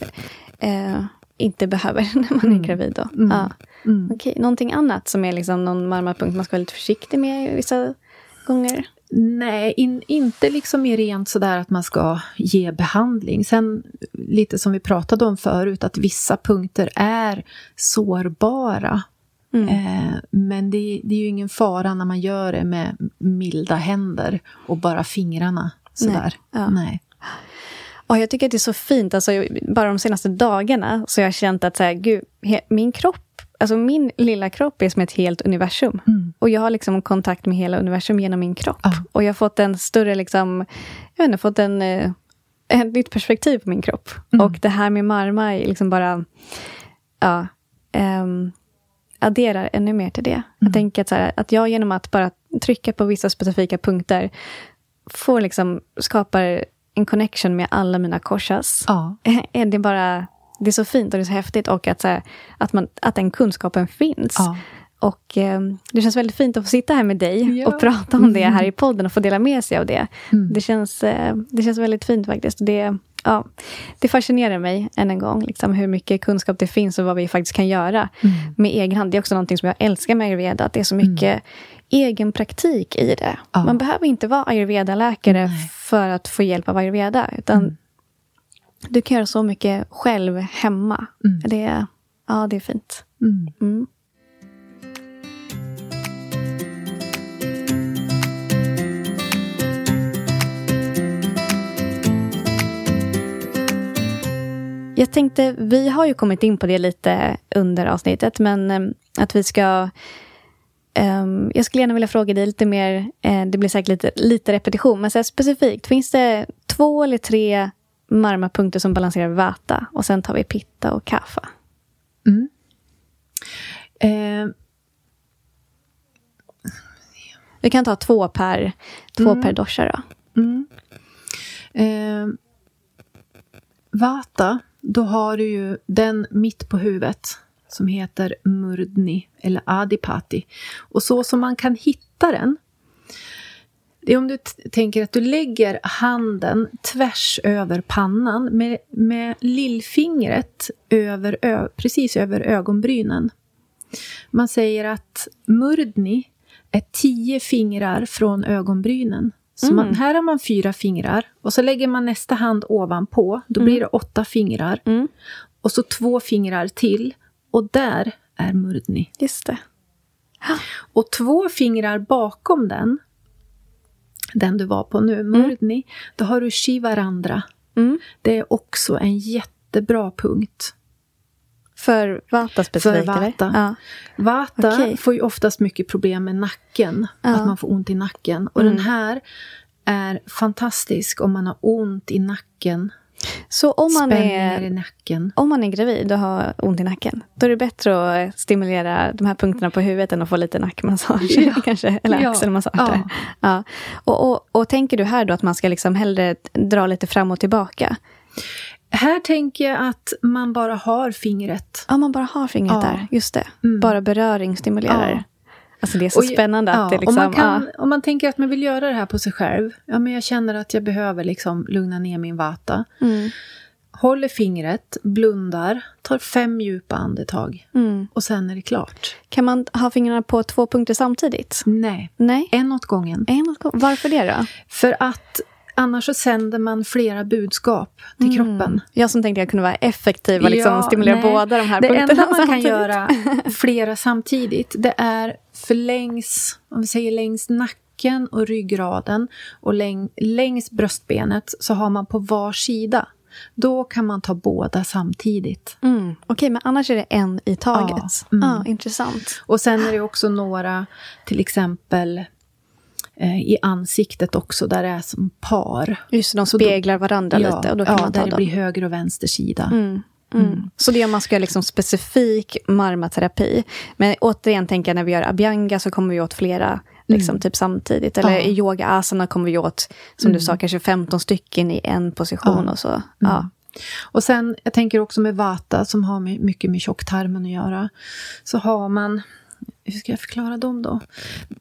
eh, inte behöver när man är gravid. Då. Ja. Mm. Okej, någonting annat som är liksom någon marmarpunkt man ska vara lite försiktig med vissa gånger? Nej, in, inte liksom i rent sådär att man ska ge behandling. Sen lite som vi pratade om förut, att vissa punkter är sårbara. Mm. Eh, men det, det är ju ingen fara när man gör det med milda händer och bara fingrarna sådär. Ja. Nej. Och jag tycker att det är så fint, alltså, jag- bara de senaste dagarna så jag har känt att så här, gud, min kropp, alltså min lilla kropp är som ett helt universum. Och jag har liksom kontakt med hela universum genom min kropp. Ja. Och jag har fått en större, liksom, jag vet inte, fått en, eh, ett nytt perspektiv på min kropp. Och det här med marma är liksom bara, ja, ehm, adderar ännu mer till det. Jag tänker att, så här, att jag genom att bara trycka på vissa specifika punkter får liksom, skapar en connection med alla mina korsas. Ja. är det bara det är så fint och det är så häftigt och att, så här, att, man, att den kunskapen finns. Ja. Och eh, det känns väldigt fint att få sitta här med dig Ja. och prata om det här i podden och få dela med sig av det. Det, känns, eh, det känns väldigt fint faktiskt. Det, ja, det fascinerar mig än en gång, liksom, hur mycket kunskap det finns och vad vi faktiskt kan göra med egen hand. Det är också någonting som jag älskar med ayurveda, att det är så mycket egen praktik i det. Ja. Man behöver inte vara ayurveda-läkare för att få hjälp av ayurveda, utan du kan göra så mycket själv hemma. Det, är- ja, det är fint. Jag tänkte, vi har ju kommit in på det lite under avsnittet, men eh, att vi ska... Um, jag skulle gärna vilja fråga dig lite mer, eh, det blir säkert lite, lite repetition, men så specifikt, finns det två eller tre marmapunkter som balanserar vata och sen tar vi pitta och kaffa? Mm. Eh. Vi kan ta två per, två mm. per dosha då. Mm. Eh. Vata, då har du ju den mitt på huvudet som heter Murdni eller Adipati. Och så som man kan hitta den det är om du tänker att du lägger handen tvärs över pannan med, med lillfingret över, precis över ögonbrynen. Man säger att Murdni är tio fingrar från ögonbrynen. Så mm. man, här har man fyra fingrar och så lägger man nästa hand ovanpå. Då blir mm. det åtta fingrar. Mm. Och så två fingrar till. Och där är Murdni. Just det. Och två fingrar bakom den, den du var på nu, mm. Murdni, då har du Shivarandra. Mm. Det är också en jättebra punkt. För Vata specifikt? För Vata. Ja. Vata okay. får ju oftast mycket problem med nacken. Ja. Att man får ont i nacken. Och mm. den här är fantastisk om man har ont i nacken. Så om man, är, i nacken. om man är gravid och har ont i nacken, då är det bättre att stimulera de här punkterna på huvudet än att få lite nackmassage, ja. kanske, eller ja. axelmassage. Ja. ja. Och, och, och tänker du här då att man ska liksom hellre dra lite fram och tillbaka? Här tänker jag att man bara har fingret. Ja, man bara har fingret ja. där. Just det. Mm. Bara beröring stimulerar. Ja. Alltså det är så och, spännande att det liksom... Om man, kan, om man tänker att man vill göra det här på sig själv. Ja, men jag känner att jag behöver liksom lugna ner min vata. Mm. Håller fingret, blundar, tar fem djupa andetag. Mm. Och sen är det klart. Kan man ha fingrarna på två punkter samtidigt? Nej. Nej. En åt gången. En åt gången. Varför det då? För att Annars så sänder man flera budskap till mm. kroppen. Jag som tänkte att jag kunde vara effektiv och liksom ja, stimulera nej. båda de här det punkterna Det enda man kan göra flera samtidigt, det är för längs, om vi säger längs nacken och ryggraden och läng, längs bröstbenet så har man på var sida. Då kan man ta båda samtidigt. Mm. Okej, okay, men annars är det en i taget. Ja, mm. ah, intressant. Och sen är det också några, till exempel Eh, i ansiktet också, där det är som par. Just de speglar då, varandra ja, lite. Och då kan ja, man ta där det blir höger och vänster sida. Mm. Mm. Mm. Så det är om man ska göra liksom specifik marmaterapi. Men återigen tänker jag när vi gör abhyanga så kommer vi åt flera liksom, mm. typ samtidigt. Eller ja. i yoga asana kommer vi åt, som du sa, mm. kanske 15 stycken i en position ja. och så. Ja. Mm. Och sen, jag tänker också med vata som har mycket med tjocktarmen att göra. Så har man hur ska jag förklara dem då?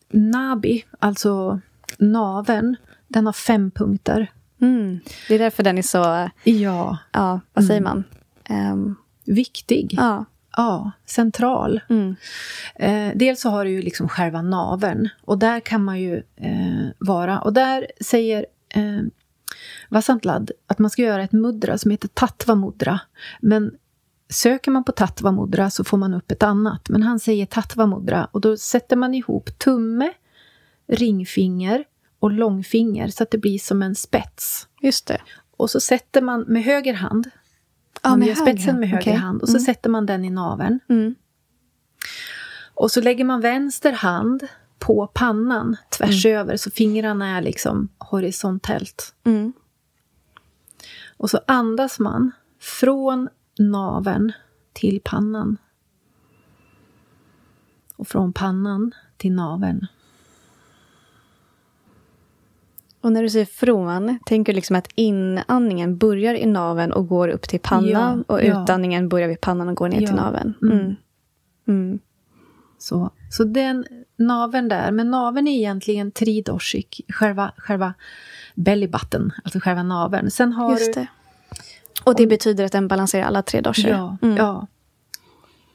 Nabi, alltså naven, den har fem punkter. Mm. Det är därför den är så... Ja. ja vad säger mm. man? Um, Viktig. Ja. Ja, central. Mm. Eh, dels så har du ju liksom själva naveln. Och där kan man ju eh, vara. Och där säger eh, Vasantlad att man ska göra ett mudra som heter Tattva mudra. Men Söker man på Tattva Mudra så får man upp ett annat. Men han säger Tattva Mudra och då sätter man ihop tumme, ringfinger och långfinger så att det blir som en spets. Just det. Och så sätter man med höger hand. Ja, man med gör spetsen med höger okay. hand och så mm. sätter man den i naveln. Mm. Och så lägger man vänster hand på pannan tvärs mm. över så fingrarna är liksom horisontellt. Mm. Och så andas man från naven till pannan. Och från pannan till naven. Och när du säger från, tänker du liksom att inandningen börjar i naven och går upp till pannan ja, och utandningen ja. börjar vid pannan och går ner ja. till naven? Mm. Mm. Mm. Så, så den naven där, men naven är egentligen tridoshik, själva, själva belly button, alltså själva naven. Sen har Just du det. Och det betyder att den balanserar alla tre doshor? Ja, mm. ja.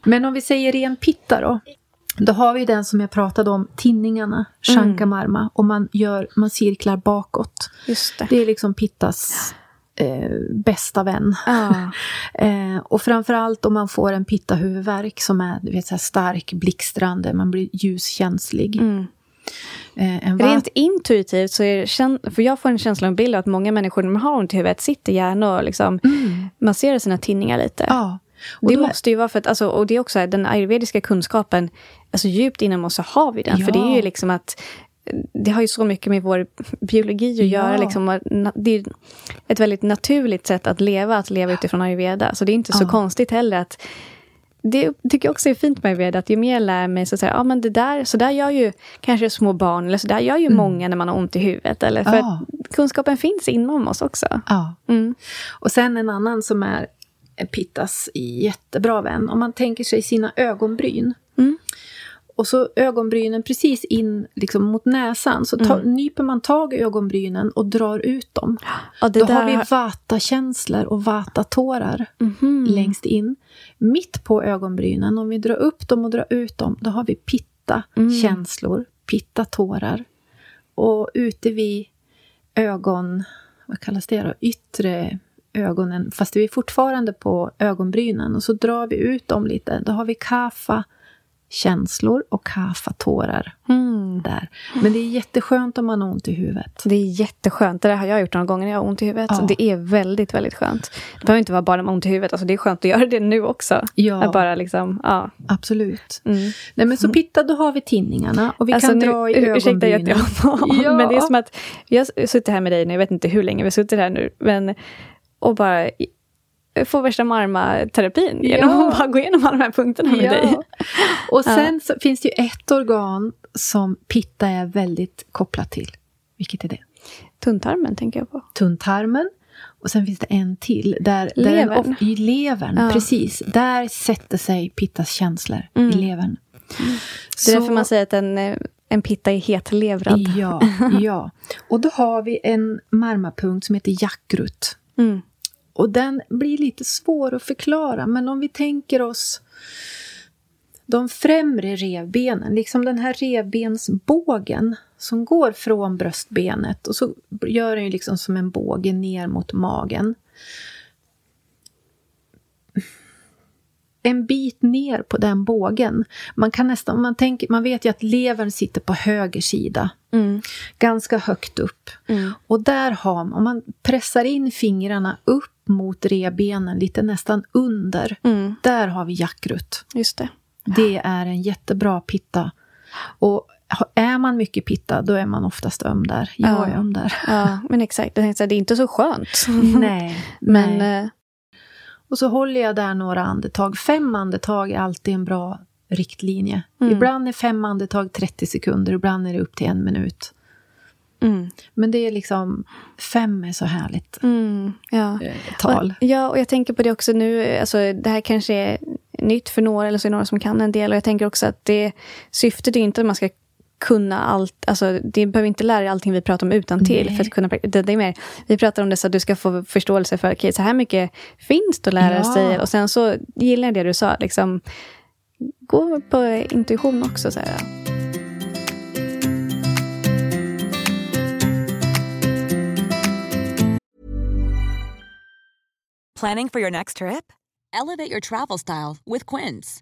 Men om vi säger ren pitta då. Då har vi den som jag pratade om, tinningarna, shankamarma. Mm. Och man, gör, man cirklar bakåt. Just det. det är liksom pittas eh, bästa vän. Ah. eh, och framförallt om man får en pitta-huvudvärk som är du vet, så stark, blixtrande, man blir ljuskänslig. Mm. Eh, en Rent intuitivt så är för jag får en känsla och en bild av att många människor när de har ont i huvudet sitter gärna och liksom masserar sina tinningar lite. Ja. Och det då måste ju vara för att, alltså, och det är också den ayurvediska kunskapen, alltså djupt inom oss så har vi den. För det är ju Ja. liksom att det har ju så mycket med vår biologi att göra. Ja. Liksom, och na- det är ett väldigt naturligt sätt att leva, att leva utifrån ayurveda. Så det är inte så Ja. konstigt heller att det tycker jag också är fint med ayurveda, att ju mer jag lär mig så säger ja men det där, så där gör ju kanske små barn, eller så där gör ju många när man har ont i huvudet. Eller, för Mm. Att kunskapen finns inom oss också. Ja. Mm. Och sen en annan som är Pittas jättebra vän. Om man tänker sig sina ögonbryn. Mm. Och så ögonbrynen precis in liksom mot näsan. Så ta, nyper man tag i ögonbrynen och drar ut dem. Ja, Då där har vi vata-känslor och vata-tårar Mhm. längst in. Mitt på ögonbrynen, om vi drar upp dem och drar ut dem, då har vi pitta-känslor, pitta-tårar. Och ute vid ögon, vad kallas det då? Yttre ögonen, fast vi är fortfarande på ögonbrynen. Och så drar vi ut dem lite. Då har vi kafa känslor och kafa tårar Mm. där. Men det är jätteskönt om man har ont i huvudet. Det är jätteskönt. Det där har jag gjort några gånger när jag har ont i huvudet. Ja. Det är väldigt, väldigt skönt. Det behöver inte vara bara har ont i huvudet. Alltså, det är skönt att göra det nu också. Ja. Att bara liksom, ja. Absolut. Mm. Nej men så pitta, då har vi tinningarna och vi Alltså, kan nu, dra i ur- ursäkta att ögonbrynen. jag Ja. Men det är som att vi har suttit här med dig nu, jag vet inte hur länge vi har suttit här nu, men och bara få värsta marmaterapin genom Ja. att bara gå igenom alla de här punkterna med Ja. dig. Och sen så finns det ju ett organ som pitta är väldigt kopplat till. Vilket är det? Tunntarmen tänker jag på. Tunntarmen. Och sen finns det en till. Där, där den Levern. of- I levern, Ja. precis. Där sätter sig pittas känslor. I levern. Det är därför man säger att en, eh, en pitta är hetlevrad. Ja, ja. Och då har vi en marmapunkt som heter jakrut. Mm. Och den blir lite svår att förklara, men om vi tänker oss de främre revbenen, liksom den här revbensbågen som går från bröstbenet och så gör den ju liksom som en båge ner mot magen. En bit ner på den bågen. Man kan nästan, man, tänker, man vet ju att levern sitter på höger sida. Mm. Ganska högt upp. Mm. Och där har man, om man pressar in fingrarna upp mot revbenen, lite nästan under. Mm. Där har vi jakrut. Just det. Det är en jättebra pitta. Och är man mycket pitta, då är man oftast öm där. Jag Ja. är öm där. Ja, men exakt. Det är inte så skönt. Nej. Men nej. Och så håller jag där några andetag. Fem andetag är alltid en bra riktlinje. Mm. Ibland är fem andetag 30 sekunder, ibland är det upp till en minut. mm, Men det är liksom, fem är så härligt mm, ja. eh, tal. Och, ja, och jag tänker på det också nu. Alltså, det här kanske är nytt för några, eller så är det några som kan en del. Och jag tänker också att det syftet är inte att man ska kunna allt. Alltså, det behöver inte lära dig allting vi pratar om utan till Nej. för att kunna det, det är mer, Vi pratar om det så att du ska få förståelse för okay, så här mycket finns det att lära Ja. sig. Och sen så gillar jag det du sa. Liksom, gå på intuition också. Så här. Planning for your next trip? Elevate your travel style with Quince.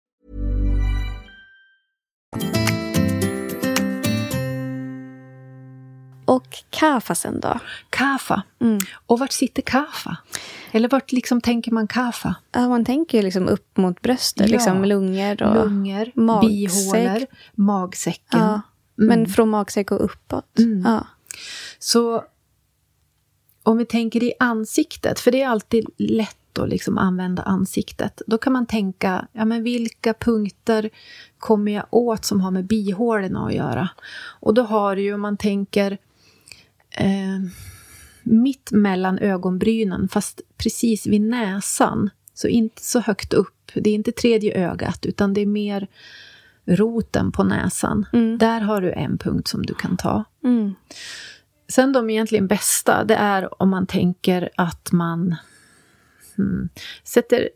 Och kafasen då? Kafa. Mm. Och vart sitter kafa? Eller vart liksom tänker man kafa? Ja, man tänker ju liksom upp mot bröstet, Ja. liksom lungor och Lungor, magsäck. bihålor, magsäcken. Ja, men från magsäck och uppåt. Mm. Ja. Så om vi tänker i ansiktet, för det är alltid lätt att liksom använda ansiktet. Då kan man tänka, ja men vilka punkter kommer jag åt som har med bihålorna att göra? Och då har du ju, om man tänker eh, mitt mellan ögonbrynen, fast precis vid näsan. Så inte så högt upp. Det är inte tredje ögat, utan det är mer roten på näsan. Mm. Där har du en punkt som du kan ta. Mm. sen de egentligen bästa, det är om man tänker att man hmm, sätter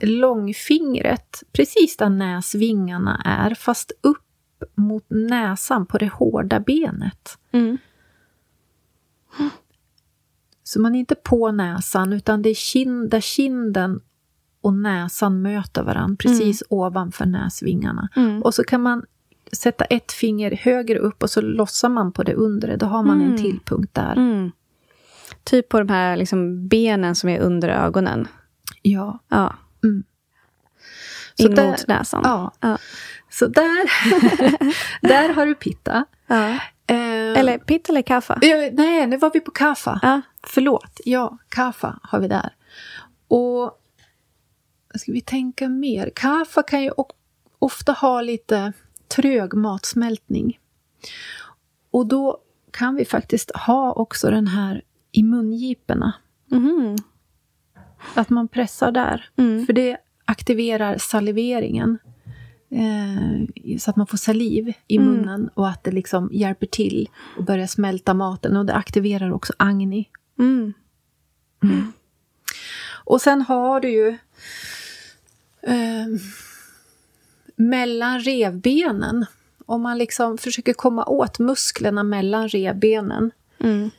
långfingret precis där näsvingarna är, fast upp mot näsan på det hårda benet. Mm. Så man är inte på näsan, utan det är kind, där kinden och näsan möter varandra, precis ovanför näsvingarna. Mm. Och så kan man sätta ett finger högre upp och så lossar man på det undre. Då har man en till punkt där. Mm. Typ på de här liksom benen som är under ögonen. Ja. Ja. Mm. Så där- näsan. Ja. Ja. Så där, där har du pitta. Ja. Eh, Eller pitt eller kaffa. Ja, nej, nu var vi på kaffa. Ja. Förlåt. Ja, kaffa har vi där. Och ska vi tänka mer? Kaffa kan ju ofta ha lite trög matsmältning. Och då kan vi faktiskt ha också den här i mungiporna. Mhm. Att man pressar där. Mm. För det aktiverar saliveringen. Eh, så att man får saliv i Mm. munnen och att det liksom hjälper till att börja smälta maten. Och det aktiverar också agni. Mm. Och sen har du ju eh, mellan revbenen. Om man liksom försöker komma åt musklerna mellan revbenen Mm.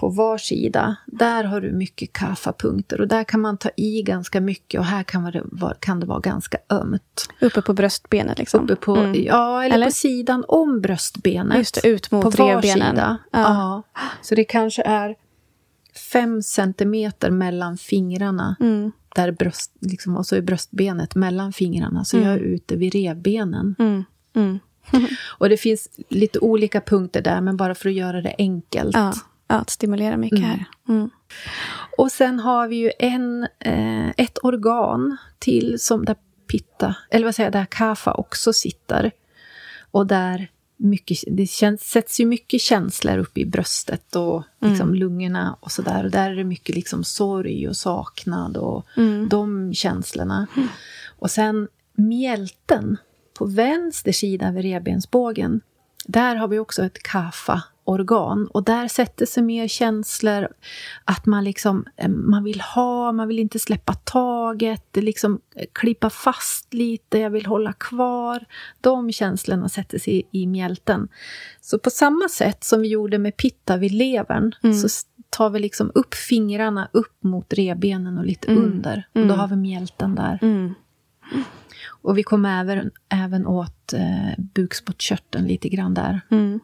På var sida, där har du mycket kaffapunkter och där kan man ta i ganska mycket och här kan det vara, kan det vara ganska ömt. Uppe på bröstbenet liksom. Uppe på, Mm. Ja, eller, Eller? på sidan om bröstbenet. Just det, ut mot på var sida. Ja. Ja. Så det kanske är fem centimeter mellan fingrarna. Mm. Där bröst, liksom, och så är bröstbenet mellan fingrarna. Så jag är ute vid revbenen. Mm. Mm. Och det finns lite olika punkter där, men bara för att göra det enkelt. Ja. Ja, att stimulera mycket Mm. här. Mm. Och sen har vi ju en, eh, ett organ till som där pitta, eller vad säger jag, där kaffa också sitter. Och där mycket, det känns, sätts ju mycket känslor upp i bröstet och liksom lungorna och sådär. Och där är det mycket liksom sorg och saknad och de känslorna. Och sen mjälten på vänster sida vid revbensbågen. Där har vi också ett kaffa-organ och där sätter sig mer känslor att man liksom eh, man vill ha, man vill inte släppa taget, det liksom eh, klippa fast lite, jag vill hålla kvar. De känslorna sätter sig i, i mjälten. Så på samma sätt som vi gjorde med pitta vid levern så s- tar vi liksom upp fingrarna upp mot revbenen och lite under. Och då har vi mjälten där. Mm. Och vi kommer även, även åt eh, bukspottkörteln lite grann där. Mm.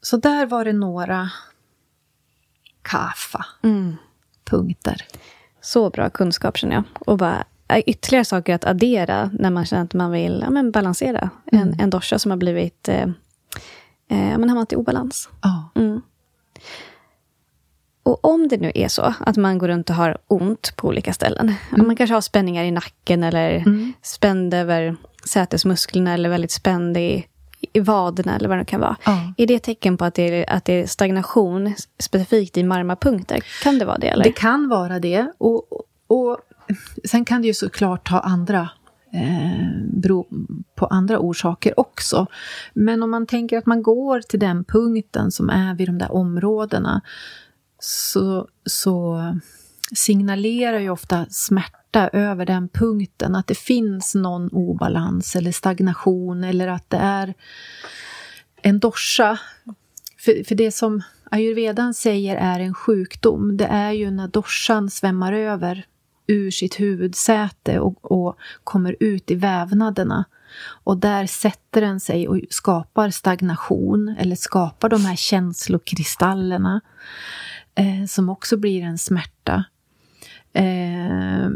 Så där var det några kaffa Mm. punkter. Så bra kunskap känner jag. Och bara äh, ytterligare saker att addera när man känner att man vill ja, men balansera en, en dosha som har blivit eh, eh, men hamnat i obalans. Ja. Mm. Och om det nu är så att man går runt och har ont på olika ställen. Man kanske har spänningar i nacken eller spänd över sätesmusklerna eller väldigt spänd i, i vaderna eller vad det kan vara. Ja. Är det tecken på att det är, att det är stagnation specifikt i marmapunkter? Kan det vara det? Eller? Det kan vara det. Och, och sen kan det ju såklart ha andra eh, bero på andra orsaker också. Men om man tänker att man går till den punkten som är vid de där områdena så, så signalerar ju ofta smärta över den punkten att det finns någon obalans eller stagnation eller att det är en dosha. För, för det som ayurvedan säger är en sjukdom, det är ju när doshan svämmar över ur sitt huvudsäte och, och kommer ut i vävnaderna. Och där sätter den sig och skapar stagnation eller skapar de här känslokristallerna eh, som också blir en smärta. Eh,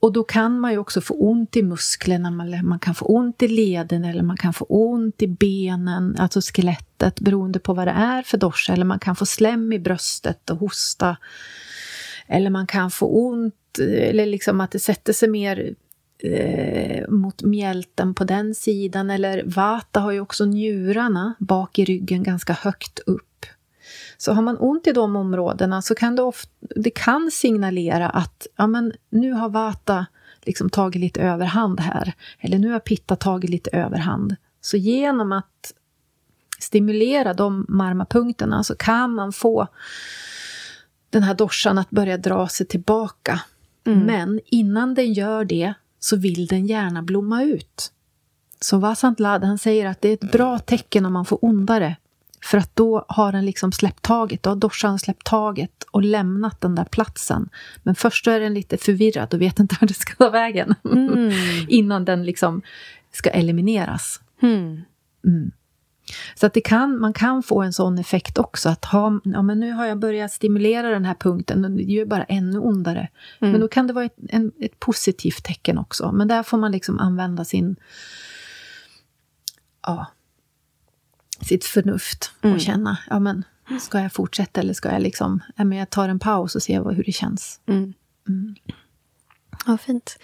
och då kan man ju också få ont i musklerna, man, man kan få ont i leden eller man kan få ont i benen, alltså skelettet beroende på vad det är för dosha. Eller man kan få slem i bröstet och hosta. Eller man kan få ont, eller liksom att det sätter sig mer eh, mot mjälten på den sidan. Eller vata har ju också njurarna bak i ryggen ganska högt upp. Så har man ont i de områdena så kan det, ofta, det kan signalera att ja, men nu har vata liksom tagit lite överhand här. Eller nu har pitta tagit lite överhand. Så genom att stimulera de marmapunkterna så kan man få den här dorsan att börja dra sig tillbaka. Mm. Men innan den gör det så vill den gärna blomma ut. Så Vasant Lad, han säger att det är ett bra tecken om man får ondare. För att då har den liksom släppt taget, då har dorsan släppt taget och lämnat den där platsen. Men först är den lite förvirrad och vet inte var det ska ta vägen. Mm. Innan den liksom ska elimineras. Mm. Mm. Så att det kan, man kan få en sån effekt också. Att ha, ja, men nu har jag börjat stimulera den här punkten, det gör bara ännu ondare. Mm. Men då kan det vara ett, en, ett positivt tecken också. Men där får man liksom använda sin... Ja, sitt förnuft och mm. känna, ja men ska jag fortsätta eller ska jag liksom, ja men jag tar en paus och ser hur det känns. Mm. Mm. Ja, fint.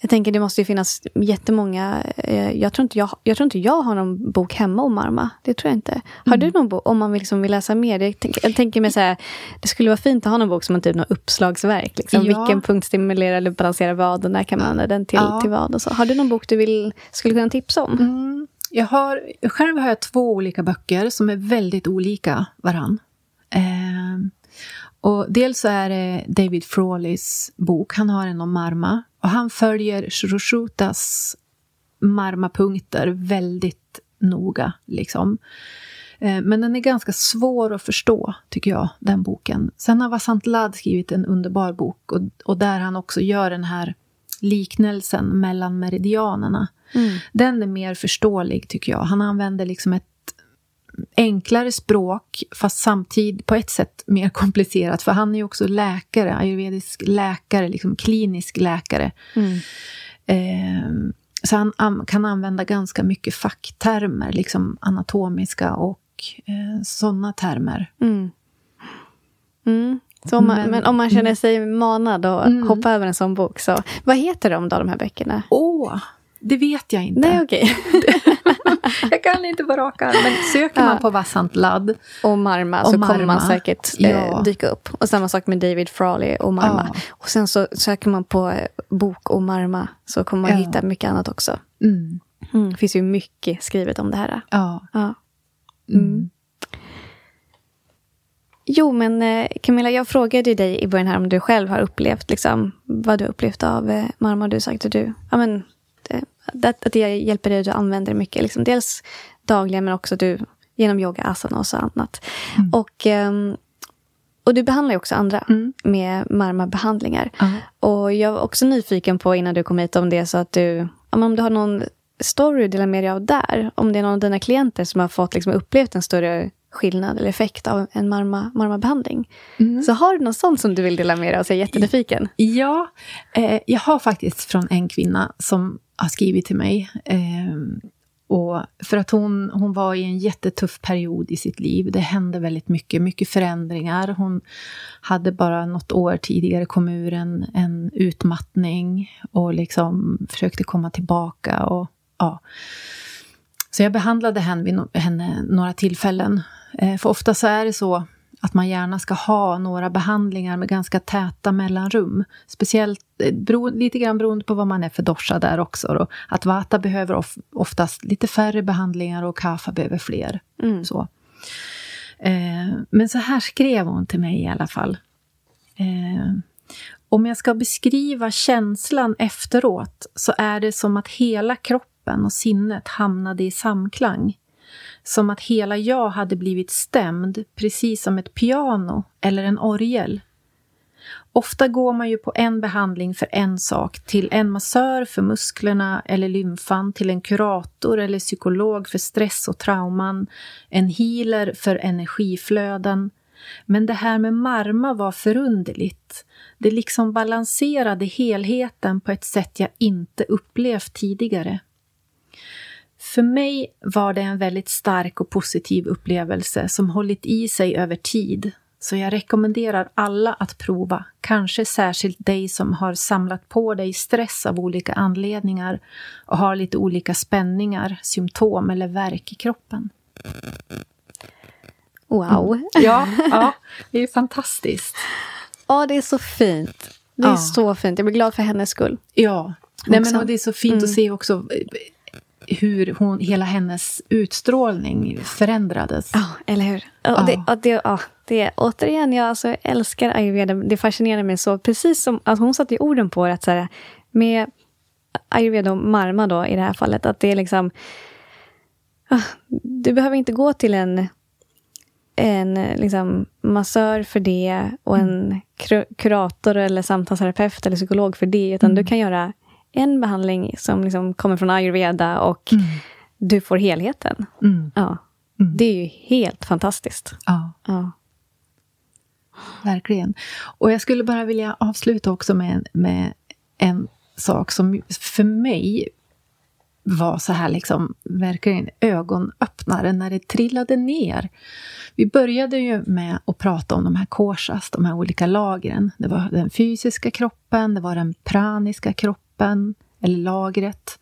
Jag tänker det måste ju finnas jättemånga... Eh, jag, tror inte jag, jag tror inte jag har någon bok hemma om Marma. Det tror jag inte. Har mm. du någon bok om man liksom vill läsa mer? Jag, tänk, jag tänker mig så här, det skulle vara fint att ha någon bok som en typ något uppslagsverk. Liksom. Ja. Vilken punkt stimulerar eller balanserar vad och när kan man använda den till, ja. till vad? Och så. Har du någon bok du vill, skulle kunna tipsa om? Mm. Jag har, själv har jag två olika böcker som är väldigt olika varann. Eh, och dels så är det David Frawleys bok, han har en om Marma. Och han följer Shurushutas Marma-punkter väldigt noga. Liksom. Eh, men den är ganska svår att förstå, tycker jag, den boken. Sen har Vasant Lad skrivit en underbar bok och, och där han också gör den här liknelsen mellan meridianerna. Mm. Den är mer förståelig, tycker jag. Han använder liksom ett enklare språk, fast samtidigt på ett sätt mer komplicerat. För han är ju också läkare, ayurvedisk läkare, liksom klinisk läkare. Mm. Eh, så han kan använda ganska mycket facktermer, liksom anatomiska och eh, sådana termer. Mm. Mm. Så om man, men, men, om man känner sig manad att mm. hoppa över en sån bok, så vad heter de då, de här böckerna? Åh, oh, det vet jag inte. Nej, okej. Okay. jag kan inte på rak arm. Men söker man på Vassant Ladd och Marma och så Marma. kommer man säkert eh, ja. dyka upp. Och samma sak med David Frawley och Marma. Ja. Och sen så söker man på eh, bok och Marma så kommer man ja. hitta mycket annat också. Mm. Mm. Det finns ju mycket skrivet om det här. Ja. ja. Mm. Mm. Jo, men eh, Camilla, jag frågade dig i början här om du själv har upplevt, liksom, vad du har upplevt av eh, Marma. Och du sagt att du, ja men, att, att det hjälper dig att du använder det mycket. Liksom, dels dagligen men också du, genom yoga, asana och så annat. Mm. Och, um, och du behandlar ju också andra mm. med marma-behandlingar. -huh. Och jag var också nyfiken på innan du kom hit om det så att du, om du har någon story att dela med dig av där. Om det är någon av dina klienter som har fått liksom, upplevt en större skillnad eller effekt av en marma, marmabehandling. Mm. Så har du något sånt som du vill dela med dig av? Så jag är jättenyfiken. Ja, eh, jag har faktiskt från en kvinna som har skrivit till mig. Eh, och för att hon, hon var i en jättetuff period i sitt liv. Det hände väldigt mycket, mycket förändringar. Hon hade bara något år tidigare kommit ur en, en utmattning och liksom försökte komma tillbaka. Och, ja. Så jag behandlade henne vid no henne några tillfällen. Eh, för ofta så är det så att man gärna ska ha några behandlingar med ganska täta mellanrum. Speciellt eh, bero, lite grann beroende på vad man är för dosha där också. Då. Att vata behöver of, oftast lite färre behandlingar och kaffa behöver fler. Mm. Så. Eh, men så här skrev hon till mig i alla fall. Eh, om jag ska beskriva känslan efteråt så är det som att hela kroppen och sinnet hamnade i samklang. Som att hela jag hade blivit stämd, precis som ett piano eller en orgel. Ofta går man ju på en behandling för en sak, till en massör för musklerna eller lymfan, till en kurator eller psykolog för stress och trauman, en healer för energiflöden. Men det här med marma var förunderligt. Det liksom balanserade helheten på ett sätt jag inte upplevt tidigare. För mig var det en väldigt stark och positiv upplevelse som hållit i sig över tid. Så jag rekommenderar alla att prova, kanske särskilt dig som har samlat på dig stress av olika anledningar och har lite olika spänningar, symptom eller värk i kroppen. Wow! Mm. Ja, ja, det är fantastiskt. Ja, det är så fint. Det är ja. så fint. Jag blir glad för hennes skull. Ja, Nej, men, det är så fint mm. att se också hur hon, hela hennes utstrålning förändrades. Ja, eller hur? Ja. Och det, och det, ja, det, återigen, jag alltså älskar ayurveda. Det fascinerar mig så. Precis som att hon satte orden på det, att så här, med ayurveda och marma då i det här fallet, att det är liksom... Ah, du behöver inte gå till en, en liksom, massör för det och en kurator eller samtalsterapeut eller psykolog för det, utan mm. du kan göra en behandling som liksom kommer från ayurveda och mm. du får helheten. Mm. Ja. Mm. Det är ju helt fantastiskt. Ja. ja. Verkligen. Och jag skulle bara vilja avsluta också med, med en sak som för mig var så här liksom verkligen ögonöppnare när det trillade ner. Vi började ju med att prata om de här korsas, de här olika lagren. Det var den fysiska kroppen, det var den praniska kroppen, eller lagret.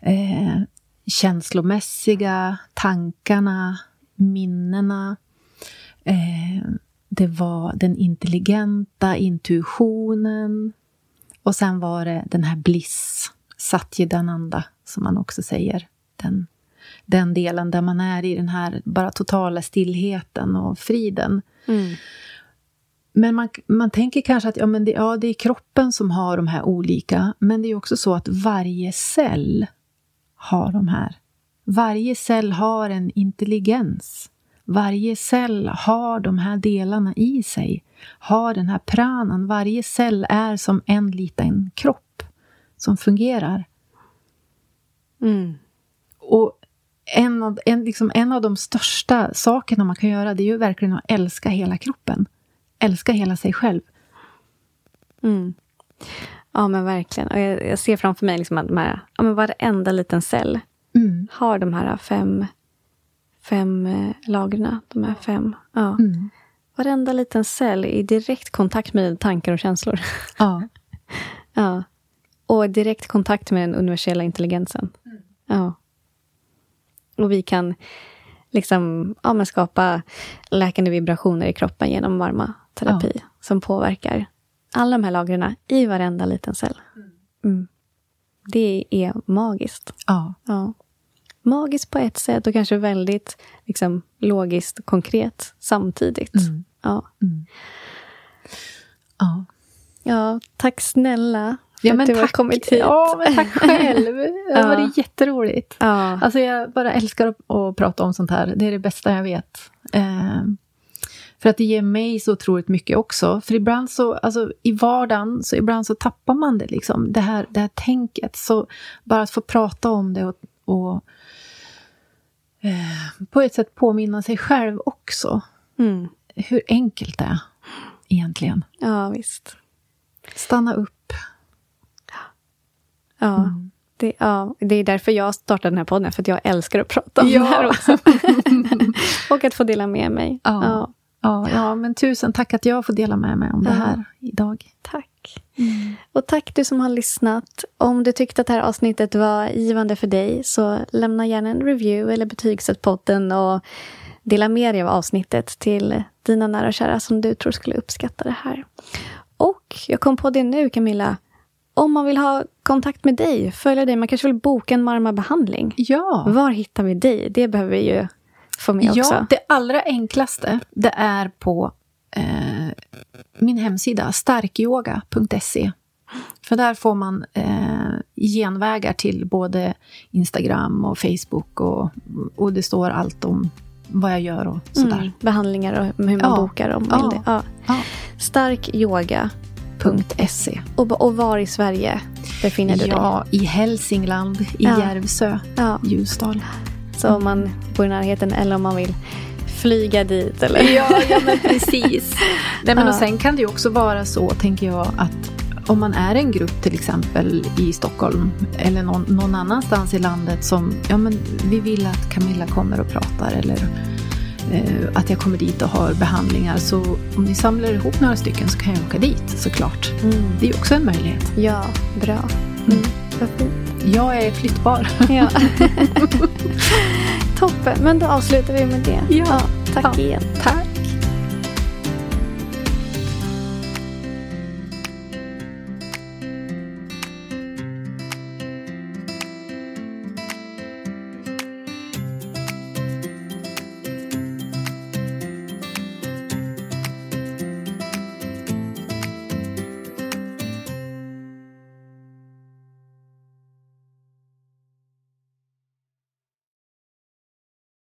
Eh, känslomässiga, tankarna, minnena. Eh, det var den intelligenta intuitionen. Och sen var det den här bliss, satjidananda, som man också säger. Den, den delen där man är i den här bara totala stillheten och friden. Mm. Men man, man tänker kanske att ja, men det, ja, det är kroppen som har de här olika, men det är också så att varje cell har de här. Varje cell har en intelligens. Varje cell har de här delarna i sig, har den här pranan. Varje cell är som en liten kropp som fungerar. Mm. Och en av, en, liksom en av de största sakerna man kan göra det är ju verkligen att älska hela kroppen älska hela sig själv. Mm. Ja, men verkligen. Och jag, jag, ser framför mig liksom att de här, ja, men varenda liten cell mm. har de här fem, fem eh, lagren. De här fem. Ja. Mm. Varenda liten cell är i direkt kontakt med tankar och känslor. Ja. ja. Och direkt kontakt med den universella intelligensen. Mm. Ja. Och vi kan liksom, ja, men skapa läkande vibrationer i kroppen genom varma terapi ja. som påverkar alla de här lagren i varenda liten cell. Mm. Det är magiskt. Ja. ja. Magiskt på ett sätt och kanske väldigt liksom, logiskt konkret samtidigt. Mm. Ja. Mm. ja. Ja, tack snälla ja, men att du tack, har kommit hit. Ja, men tack själv. Det har varit jätteroligt. Ja. Alltså jag bara älskar att, att, prata om sånt här. Det är det bästa jag vet. Eh, för att det ger mig så otroligt mycket också. För ibland så, alltså i vardagen, så ibland så tappar man det liksom. Det här, det här tänket. Så bara att få prata om det och, och eh, på ett sätt påminna sig själv också. Mm. Hur enkelt det är egentligen. Ja, visst. Stanna upp. Ja. Mm. Det, ja, det är därför jag startade den här podden, för att jag älskar att prata om ja. det här också. och att få dela med mig. Ja. ja. Ja, ja, men tusen tack att jag får dela med mig om det här idag. Tack. Mm. Och tack du som har lyssnat. Om du tyckte att det här avsnittet var givande för dig så lämna gärna en review eller betygsätt podden och dela med dig av avsnittet till dina nära och kära som du tror skulle uppskatta det här. Och jag kom på det nu Camilla. Om man vill ha kontakt med dig, följa dig, man kanske vill boka en marmabehandling. Ja. Var hittar vi dig? Det behöver vi ju få med också. Ja, det allra enklaste, det är på eh, min hemsida, starkyoga.se. För där får man eh, genvägar till både Instagram och Facebook och, och det står allt om vad jag gör och sådär. Mm, behandlingar och hur man ja. bokar om. Ja. Ja. Ja. Starkyoga.se. Och, och var i Sverige befinner du dig? Ja, i Hälsingland, i ja. Järvsö, ja. Ljusdal. Så om man bor i närheten eller om man vill flyga dit. Eller? Ja, ja men precis. Nej, men ja. och sen kan det ju också vara så, tänker jag, att om man är en grupp till exempel i Stockholm eller någon, någon annanstans i landet som, ja men vi vill att Camilla kommer och pratar eller att jag kommer dit och har behandlingar. Så om ni samlar ihop några stycken så kan jag åka dit såklart. Mm. Det är också en möjlighet. Ja, bra. Mm. Vad fint. Jag är flyttbar. Ja. Toppen, men då avslutar vi med det. Ja, ja tack ja. igen. Tack.